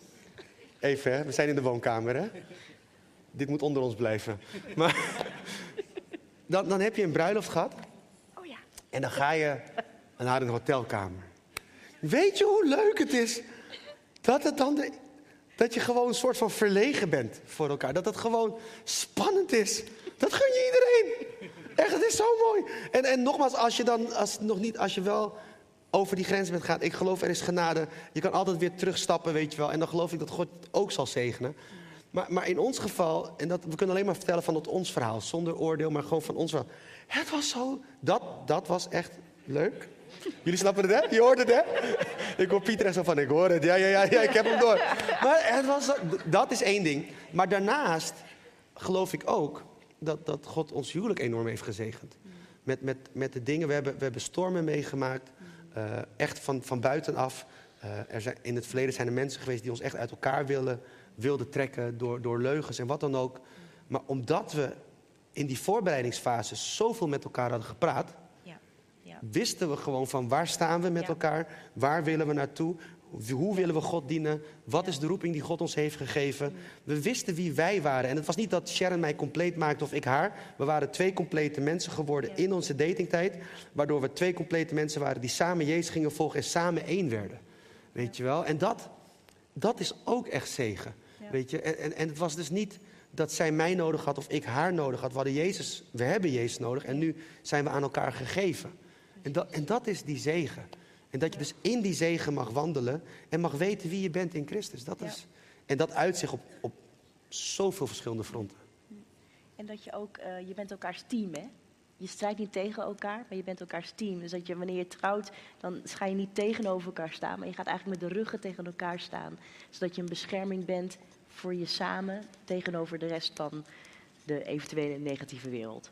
Even, hè. we zijn in de woonkamer, hè. Dit moet onder ons blijven. Maar dan, dan heb je een bruiloft gehad. Oh ja. En dan ga je naar een hotelkamer. Weet je hoe leuk het is dat het dan de, dat je gewoon een soort van verlegen bent voor elkaar. Dat het gewoon spannend is. Dat gun je iedereen. Echt, het is zo mooi. En, en nogmaals, als je dan als, nog niet, als je wel over die grens bent gaan. Ik geloof er is genade. Je kan altijd weer terugstappen, weet je wel. En dan geloof ik dat God ook zal zegenen. Maar, maar in ons geval, en dat, we kunnen alleen maar vertellen van het ons verhaal. Zonder oordeel, maar gewoon van ons verhaal. Het was zo, dat, dat was echt leuk. Jullie snappen het, hè? Je hoort het, hè? Ik hoor Pieter en zo van, ik hoor het. Ja, ja, ja, ja ik heb hem door. Maar het was, dat is één ding. Maar daarnaast geloof ik ook dat, dat God ons huwelijk enorm heeft gezegend. Met, met, met de dingen, we hebben, we hebben stormen meegemaakt. Uh, echt van, van buitenaf. Uh, er zijn, in het verleden zijn er mensen geweest die ons echt uit elkaar willen, wilden trekken door, door leugens en wat dan ook. Maar omdat we in die voorbereidingsfase zoveel met elkaar hadden gepraat, wisten we gewoon van waar staan we met elkaar, waar willen we naartoe, hoe willen we God dienen, wat is de roeping die God ons heeft gegeven. We wisten wie wij waren en het was niet dat Sharon mij compleet maakte of ik haar. We waren twee complete mensen geworden in onze datingtijd, waardoor we twee complete mensen waren die samen Jezus gingen volgen en samen één werden. Weet je wel? En dat, dat is ook echt zegen. Weet je? En, en, en het was dus niet dat zij mij nodig had of ik haar nodig had. We, hadden Jezus, we hebben Jezus nodig en nu zijn we aan elkaar gegeven. En dat, en dat is die zegen. En dat je dus in die zegen mag wandelen en mag weten wie je bent in Christus. Dat is, En dat uitzicht op, op zoveel verschillende fronten. En dat je ook, uh, je bent elkaars team, hè? Je strijdt niet tegen elkaar, maar je bent elkaars team. Dus dat je, wanneer je trouwt, dan ga je niet tegenover elkaar staan, maar je gaat eigenlijk met de ruggen tegen elkaar staan. Zodat je een bescherming bent voor je samen tegenover de rest van de eventuele negatieve wereld.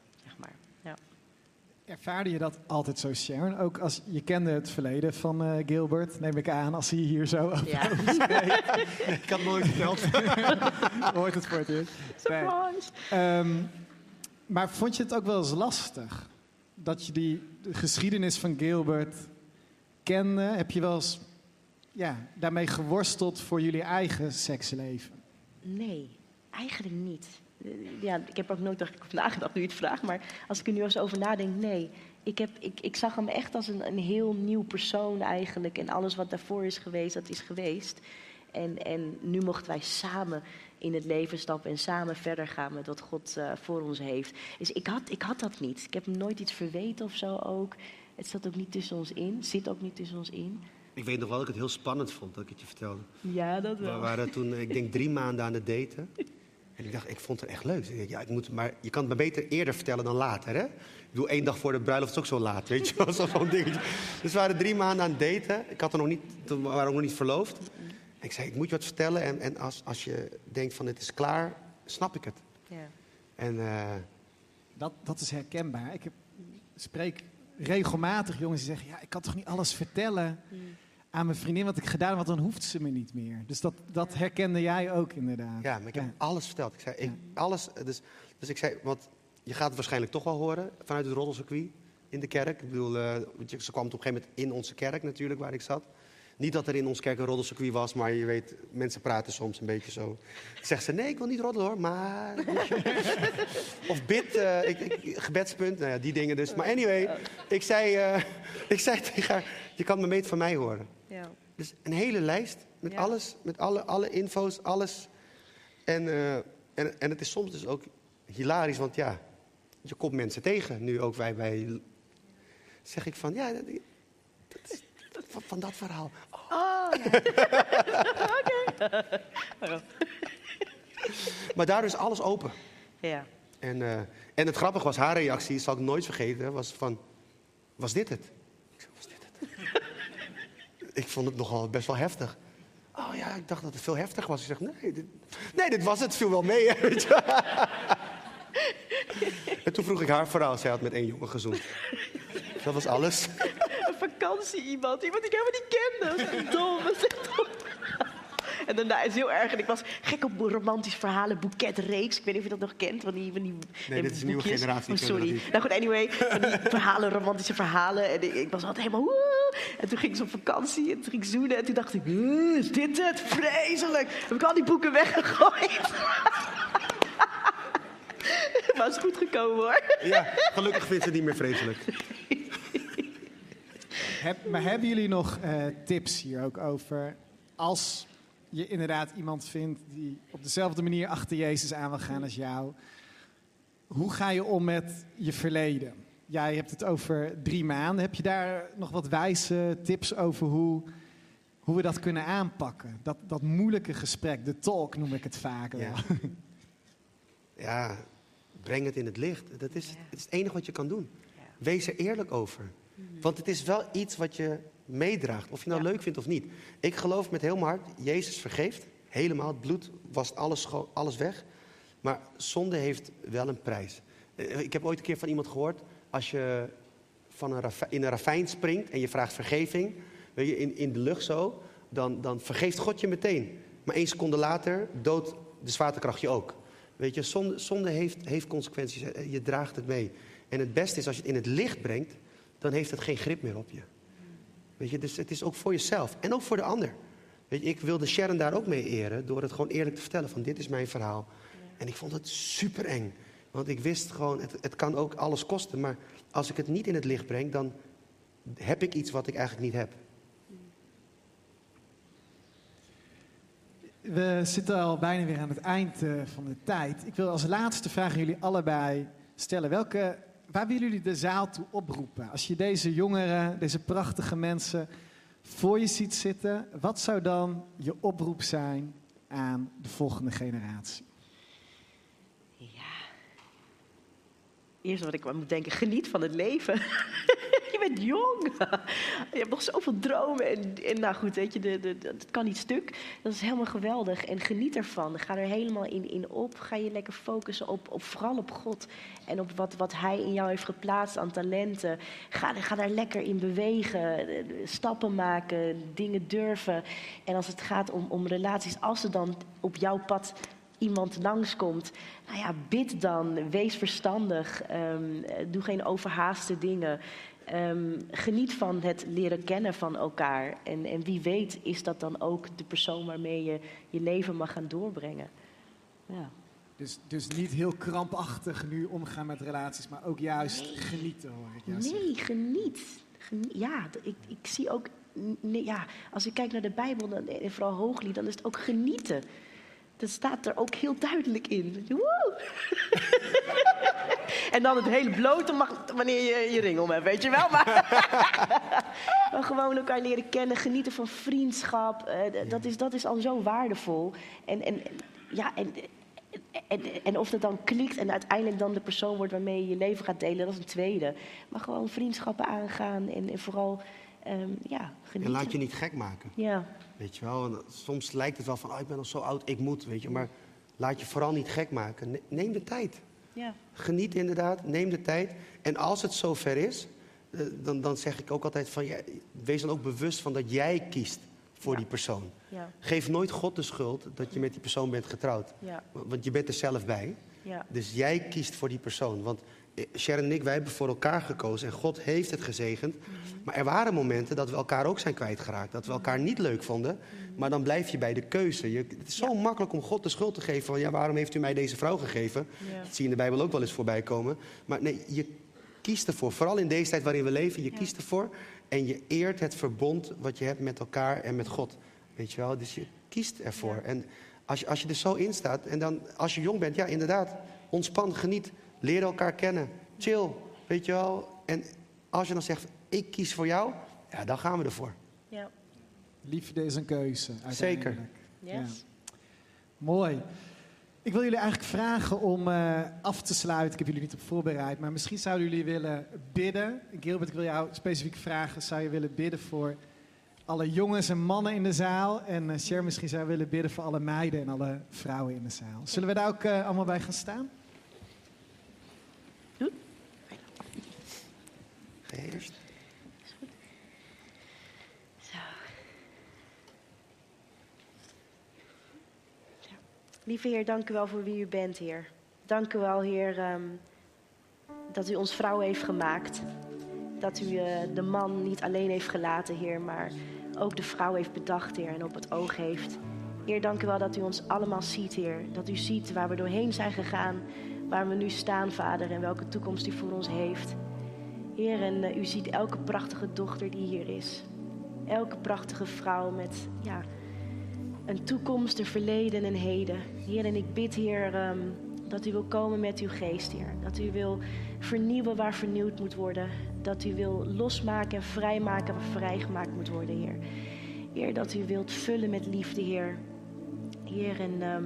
Ervaarde je dat altijd zo, Sharon? Ook als je kende het verleden van uh, Gilbert, neem ik aan, als hij hier zo over ja. Ik had nooit verteld. Hoort het voor het eerst. Um, maar vond je het ook wel eens lastig? Dat je die geschiedenis van Gilbert kende? Heb je wel eens ja, daarmee geworsteld voor jullie eigen seksleven? Nee, eigenlijk niet. Eh, ja, ik heb ook nooit over nagedacht nu je het vraagt, maar als ik er nu eens over nadenk, nee. Ik, heb, ik, ik zag hem echt als een, een heel nieuw persoon eigenlijk. En alles wat daarvoor is geweest, dat is geweest. En, en nu mochten wij samen in het leven stappen en samen verder gaan met wat God uh, voor ons heeft. Dus ik had, ik had dat niet. Ik heb hem nooit iets verweten of zo ook. Het zat ook niet tussen ons in, zit ook niet tussen ons in. Ik weet nog wel dat ik het heel spannend vond dat ik het je vertelde. Ja, dat We wel. waren toen, ik denk, drie maanden aan het daten. En ik dacht, ik vond het echt leuk. Ik dacht, ja, ik moet, maar je kan het maar beter eerder vertellen dan later, hè? Ik bedoel, één dag voor de bruiloft is ook zo laat, weet je wel? Zo- Zo'n dingetje. Dus we waren drie maanden aan het daten. Ik had er nog niet, toen waren we ook nog niet verloofd. En ik zei, ik moet je wat vertellen. En, en als, als je denkt van, het is klaar, snap ik het. Ja. En eh, Dat, dat is herkenbaar. Ik heb, spreek regelmatig jongens die zeggen... ja, ik kan toch niet alles vertellen aan mijn vriendin wat ik gedaan heb... want dan hoeft ze me niet meer. Dus dat, dat herkende jij ook inderdaad. ja, maar ik heb Ja. alles verteld. Ik zei, ik, Ja. alles, dus, dus ik zei, want je gaat het waarschijnlijk toch wel horen vanuit het roddelcircuit in de kerk. Ik bedoel, eh, ze kwam op een gegeven moment in onze kerk natuurlijk, waar ik zat. Niet dat er in onze kerk een roddelcircuit was, maar je weet, mensen praten soms een beetje zo. Zegt ze, nee, ik wil niet roddelen hoor, maar... of bid, eh, ik, ik- gebedspunt, nou ja, die dingen dus. Maar anyway, ik zei, eh, ik zei tegen haar, je kan me meet van mij horen. Ja. Dus een hele lijst met Ja. alles, met alle, alle info's, alles. En, eh, en, en het is soms dus ook hilarisch, want ja, je komt mensen tegen. Nu ook wij bij. Zeg ik van, ja, dat, dat is, dat- van, van dat verhaal. Oh, Maar daar is alles open. ja. En, eh, en het grappige was, haar reactie, zal ik nooit vergeten, was van, was dit het? Ik zei, was dit het? Ik vond het nogal best wel heftig. Oh ja, ik dacht dat het veel heftiger was. Ik zeg, nee, dit, nee, dit was het, viel wel mee. hè, weet je. en toen vroeg ik haar verhaal, zij had met één jongen gezoend. Dat was alles. Een vakantie iemand, iemand die ik helemaal niet kende. Dat is dom, dat is dom. En daarna is heel erg. En ik was gek op romantisch verhalen, boeketreeks. Ik weet niet of je dat nog kent. Van die, van die Nee, dit is een nieuwe generatie, Oh, sorry. Nou goed, anyway. Van die verhalen, romantische verhalen. En ik, ik was altijd helemaal... woe. En toen ging ze op vakantie en toen ging ik zoenen. En toen dacht ik, "Oeh, is dit het? Vreselijk. Heb ik al die boeken weggegooid. maar het is goed gekomen hoor. Ja, gelukkig vindt ze het niet meer vreselijk. Heb, maar hebben jullie nog eh, tips hier ook over... als je inderdaad iemand vindt die op dezelfde manier achter Jezus aan wil gaan als jou... hoe ga je om met je verleden? Jij hebt het over drie maanden. Heb je daar nog wat wijze tips over hoe, hoe we dat kunnen aanpakken? Dat, dat moeilijke gesprek, de talk noem ik het vaak wel. Ja. Ja, breng het in het licht. Dat is, het is het enige wat je kan doen. Wees er eerlijk over. Want het is wel iets wat je meedraagt, of je nou Ja. leuk vindt of niet. Ik geloof met heel mijn hart, Jezus vergeeft. Helemaal, het bloed was alles, alles weg. Maar zonde heeft wel een prijs. Eh, Ik heb ooit een keer van iemand gehoord, als je van een raf- in een ravijn springt en je vraagt vergeving, weet je, in, in de lucht zo, dan, dan vergeeft God je meteen. Maar één seconde later doodt de zwaartekracht je ook. Weet je, zonde, zonde heeft, heeft consequenties. Je draagt het mee. En het beste is als je het in het licht brengt, dan heeft het geen grip meer op je. Weet je, dus het is ook voor jezelf en ook voor de ander. Weet je, ik wilde Sharon daar ook mee eren door het gewoon eerlijk te vertellen van dit is mijn verhaal. En ik vond het super eng. Want ik wist gewoon, het, het kan ook alles kosten. Maar als ik het niet in het licht breng, dan heb ik iets wat ik eigenlijk niet heb. We zitten al bijna weer aan het eind eh, van de tijd. Ik wil als laatste vraag aan jullie allebei stellen. Welke, waar willen jullie de zaal toe oproepen? Als je deze jongeren, deze prachtige mensen voor je ziet zitten, wat zou dan je oproep zijn aan de volgende generatie? Eerst wat ik moet denken, geniet van het leven. je bent jong. je hebt nog zoveel dromen. En, en nou goed, weet je, de, de, het kan niet stuk. Dat is helemaal geweldig. En geniet ervan. Ga er helemaal in, in op. Ga je lekker focussen op, op vooral op God. En op wat, wat Hij in jou heeft geplaatst aan talenten. Ga, ga daar lekker in bewegen. Stappen maken. Dingen durven. En als het gaat om, om relaties, als ze dan op jouw pad iemand langskomt, nou ja, bid dan, wees verstandig, ehm, eh, doe geen overhaaste dingen. Ehm, geniet van het leren kennen van elkaar. En, en wie weet is dat dan ook de persoon waarmee je je leven mag gaan doorbrengen. Ja. Dus, dus niet heel krampachtig nu omgaan met relaties, maar ook juist genieten hoor ik zeggen. Nee, geniet. Genie- ja, ik, ik zie ook, nee, ja, als ik kijk naar de Bijbel, dan, en vooral Hooglied, dan is het ook genieten. Dat staat er ook heel duidelijk in. Woe! en dan het hele blote mag wanneer je je ring om hebt, weet je wel. Maar, gewoon elkaar leren kennen, genieten van vriendschap. eh, dat, is, dat is al zo waardevol. En, en, ja, en, en, en of dat dan klikt en uiteindelijk dan de persoon wordt waarmee je je leven gaat delen, dat is een tweede. Maar gewoon vriendschappen aangaan en vooral ehm, ja, En laat je niet gek maken. Ja, Weet je wel, en soms lijkt het wel van, oh, ik ben al zo oud, ik moet, weet je. Maar laat je vooral niet gek maken. Ne- Neem de tijd. ja, Geniet inderdaad, neem de tijd. En als het zover is, eh, dan, dan zeg ik ook altijd van, ja, wees dan ook bewust van dat jij kiest voor Ja. die persoon. ja, Geef nooit God de schuld dat je met die persoon bent getrouwd. ja, Want je bent er zelf bij. ja. Dus jij kiest voor die persoon. Want Sharon en ik, wij hebben voor elkaar gekozen en God heeft het gezegend. Maar er waren momenten dat we elkaar ook zijn kwijtgeraakt. Dat we elkaar niet leuk vonden. Maar dan blijf je bij de keuze. Je, het is zo makkelijk om God de schuld te geven van... ja, waarom heeft u mij deze vrouw gegeven? Ja. Dat zie je in de Bijbel ook wel eens voorbij komen. Maar nee, je kiest ervoor. Vooral in deze tijd waarin we leven. Je Ja. kiest ervoor. En je eert het verbond wat je hebt met elkaar en met God. Weet je wel? Dus je kiest ervoor. En als je, als je er zo in staat... en dan als je jong bent, ja, inderdaad... ontspan, geniet, leer elkaar kennen. Chill, weet je wel? En als je dan zegt, ik kies voor jou... ja, dan gaan we ervoor. ja. Liefde is een keuze. uiteindelijk. Yes. Mooi. Ik wil jullie eigenlijk vragen om eh, af te sluiten. Ik heb jullie niet op voorbereid, maar misschien zouden jullie willen bidden. Gilbert, ik wil jou specifiek vragen: zou je willen bidden voor alle jongens en mannen in de zaal? En uh, Cher, misschien zou je willen bidden voor alle meiden en alle vrouwen in de zaal. Zullen we daar ook eh, allemaal bij gaan staan? Ga jij eerst? Zo. Ja. Lieve Heer, dank u wel voor wie u bent, Heer. Dank u wel, Heer, ehm, dat u ons vrouw heeft gemaakt. Dat u eh, de man niet alleen heeft gelaten, Heer, maar ook de vrouw heeft bedacht, Heer, en op het oog heeft. Heer, dank u wel dat u ons allemaal ziet, Heer. Dat u ziet waar we doorheen zijn gegaan, waar we nu staan, Vader, en welke toekomst u voor ons heeft. Heer, en eh, u ziet elke prachtige dochter die hier is. Elke prachtige vrouw met ja, een toekomst, een verleden en een heden. Heer, en ik bid, Heer, ehm, dat u wil komen met uw geest, Heer. Dat u wil vernieuwen waar vernieuwd moet worden. Dat u wil losmaken en vrijmaken waar vrijgemaakt moet worden, Heer. Heer, dat u wilt vullen met liefde, Heer. Heer, en ehm,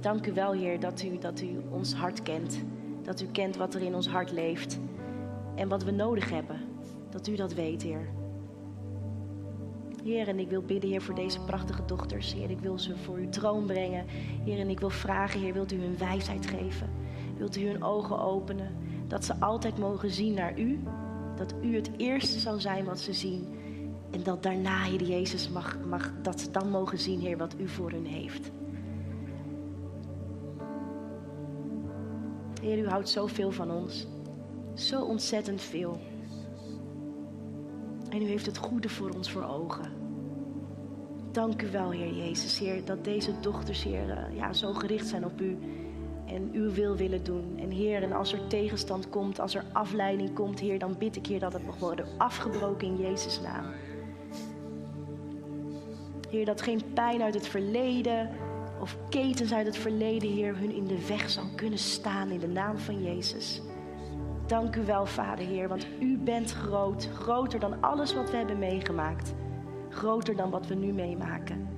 dank u wel, Heer, dat u, dat u ons hart kent. Dat u kent wat er in ons hart leeft. En wat we nodig hebben. Dat u dat weet, Heer. Heer, en ik wil bidden, Heer, voor deze prachtige dochters. Heer, ik wil ze voor uw troon brengen. Heer, en ik wil vragen, Heer, wilt u hun wijsheid geven? Wilt u hun ogen openen? Dat ze altijd mogen zien naar u. Dat u het eerste zal zijn wat ze zien. En dat daarna, Heer Jezus, mag, mag, dat ze dan mogen zien, Heer, wat u voor hun heeft. Heer, u houdt zoveel van ons. Zo ontzettend veel. En u heeft het goede voor ons voor ogen. Dank u wel, Heer Jezus, Heer, dat deze dochters, Heer, eh, ja, zo gericht zijn op u. En uw wil willen doen. En Heer, en als er tegenstand komt, als er afleiding komt, Heer, dan bid ik, Heer, dat het mag worden afgebroken in Jezus' naam. Heer, dat geen pijn uit het verleden of ketens uit het verleden, Heer, hun in de weg zal kunnen staan in de naam van Jezus. Dank u wel, Vader Heer, want u bent groot. Groter dan alles wat we hebben meegemaakt. Groter dan wat we nu meemaken.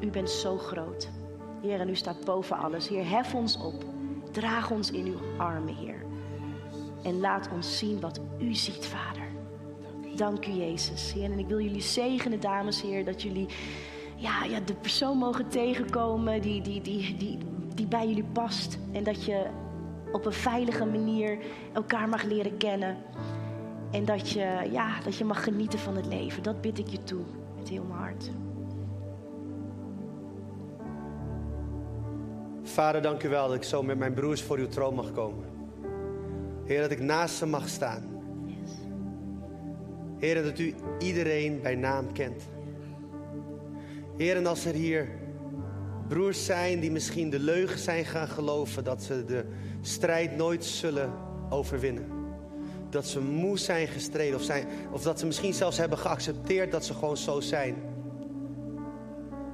U bent zo groot. Heer, en u staat boven alles. Heer, hef ons op. Draag ons in uw armen, Heer. En laat ons zien wat u ziet, Vader. Dank u, Jezus. Heer, en ik wil jullie zegenen, dames, Heer, dat jullie ja, ja, de persoon mogen tegenkomen die, die, die, die, die bij jullie past. En dat je op een veilige manier elkaar mag leren kennen. En dat je, ja, dat je mag genieten van het leven. Dat bid ik je toe met heel mijn hart. Vader, dank u wel dat ik zo met mijn broers voor uw troon mag komen. Heer, dat ik naast ze mag staan. Heer, dat u iedereen bij naam kent. Heer, en als er hier broers zijn die misschien de leugen zijn gaan geloven dat ze de strijd nooit zullen overwinnen. Dat ze moe zijn gestreden of, zijn, of dat ze misschien zelfs hebben geaccepteerd dat ze gewoon zo zijn.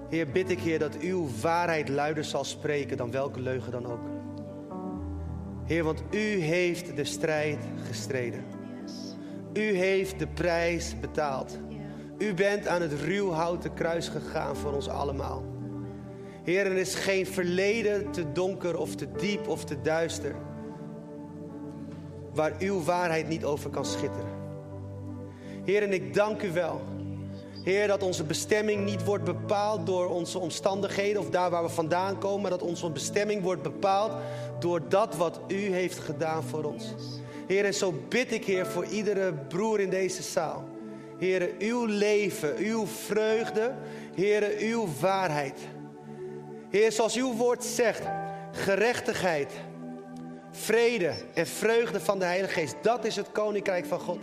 Heer, bid ik, Heer, dat uw waarheid luider zal spreken dan welke leugen dan ook. Heer, want u heeft de strijd gestreden. U heeft de prijs betaald. U bent aan het ruwhouten kruis gegaan voor ons allemaal. Heer, er is geen verleden te donker of te diep of te duister. Waar uw waarheid niet over kan schitteren. Heer, en ik dank u wel. Heer, dat onze bestemming niet wordt bepaald door onze omstandigheden of daar waar we vandaan komen, maar dat onze bestemming wordt bepaald door dat wat u heeft gedaan voor ons. Heer, en zo bid ik, Heer, voor iedere broer in deze zaal. Heer, uw leven, uw vreugde, Heer, uw waarheid. Heer, zoals uw woord zegt, gerechtigheid, vrede en vreugde van de Heilige Geest. Dat is het koninkrijk van God.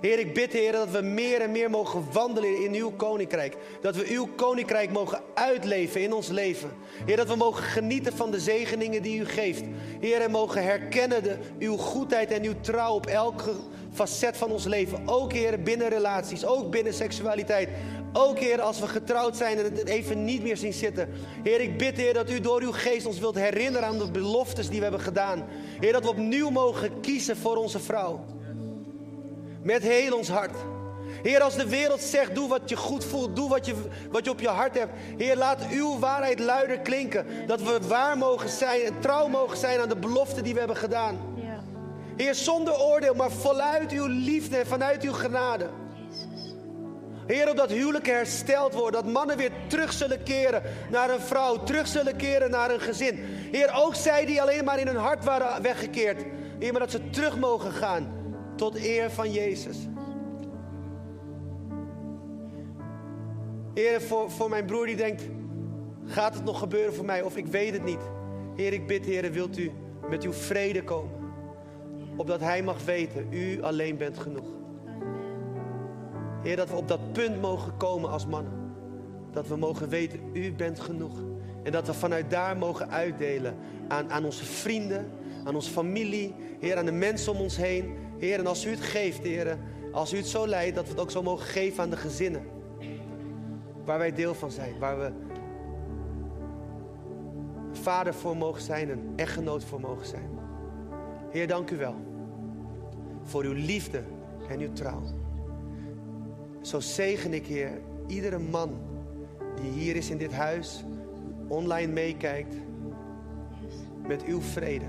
Heer, ik bid, Heer, dat we meer en meer mogen wandelen in uw koninkrijk. Dat we uw koninkrijk mogen uitleven in ons leven. Heer, dat we mogen genieten van de zegeningen die u geeft. Heer, en mogen herkennen de, uw goedheid en uw trouw op elke facet van ons leven. Ook, Heer, binnen relaties, ook binnen seksualiteit. Ook, Heer, als we getrouwd zijn en het even niet meer zien zitten. Heer, ik bid, Heer, dat u door uw geest ons wilt herinneren aan de beloftes die we hebben gedaan. Heer, dat we opnieuw mogen kiezen voor onze vrouw. Met heel ons hart. Heer, als de wereld zegt, doe wat je goed voelt, doe wat je, wat je op je hart hebt. Heer, laat uw waarheid luider klinken. Dat we waar mogen zijn en trouw mogen zijn aan de beloften die we hebben gedaan. Ja. Heer, zonder oordeel, maar voluit uw liefde en vanuit uw genade. Heer, opdat huwelijken hersteld worden. Dat mannen weer terug zullen keren naar een vrouw. Terug zullen keren naar een gezin. Heer, ook zij die alleen maar in hun hart waren weggekeerd. Heer, maar dat ze terug mogen gaan tot eer van Jezus. Heer, voor, voor mijn broer die denkt, gaat het nog gebeuren voor mij of ik weet het niet. Heer, ik bid, Heer, wilt u met uw vrede komen. Opdat hij mag weten, u alleen bent genoeg. Heer, dat we op dat punt mogen komen als mannen. Dat we mogen weten, u bent genoeg. En dat we vanuit daar mogen uitdelen aan, aan onze vrienden, aan onze familie, Heer, aan de mensen om ons heen. Heer, en als u het geeft, Heer, als u het zo leidt, dat we het ook zo mogen geven aan de gezinnen. Waar wij deel van zijn, waar we vader voor mogen zijn, een echtgenoot voor mogen zijn. Heer, dank u wel voor uw liefde en uw trouw. Zo zegen ik, Heer, iedere man die hier is in dit huis, online meekijkt, met uw vrede,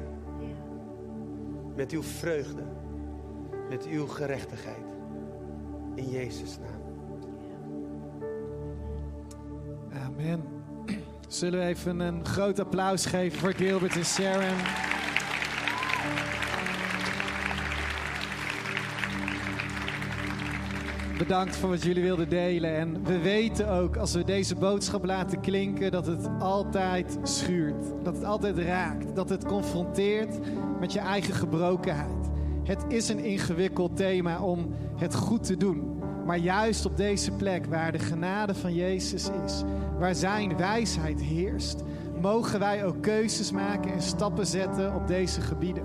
met uw vreugde, met uw gerechtigheid. In Jezus' naam. Amen. Zullen we even een groot applaus geven voor Gilbert en Sharon? Bedankt voor wat jullie wilden delen. En we weten ook, als we deze boodschap laten klinken, dat het altijd schuurt. Dat het altijd raakt. Dat het confronteert met je eigen gebrokenheid. Het is een ingewikkeld thema om het goed te doen. Maar juist op deze plek waar de genade van Jezus is, waar zijn wijsheid heerst, mogen wij ook keuzes maken en stappen zetten op deze gebieden.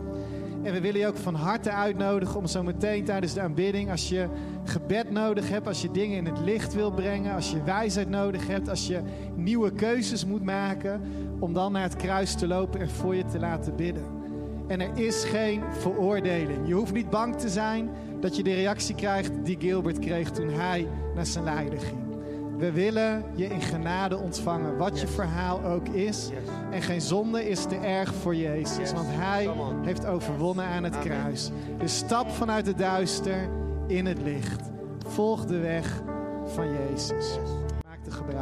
En we willen je ook van harte uitnodigen om zo meteen tijdens de aanbidding, als je gebed nodig hebt, als je dingen in het licht wil brengen, als je wijsheid nodig hebt, als je nieuwe keuzes moet maken, om dan naar het kruis te lopen en voor je te laten bidden. En er is geen veroordeling. Je hoeft niet bang te zijn dat je de reactie krijgt die Gilbert kreeg toen hij naar zijn leider ging. We willen je in genade ontvangen, wat je verhaal ook is. En geen zonde is te erg voor Jezus, want Hij heeft overwonnen aan het kruis. Dus stap vanuit het duister in het licht. Volg de weg van Jezus. Maak de gebruik.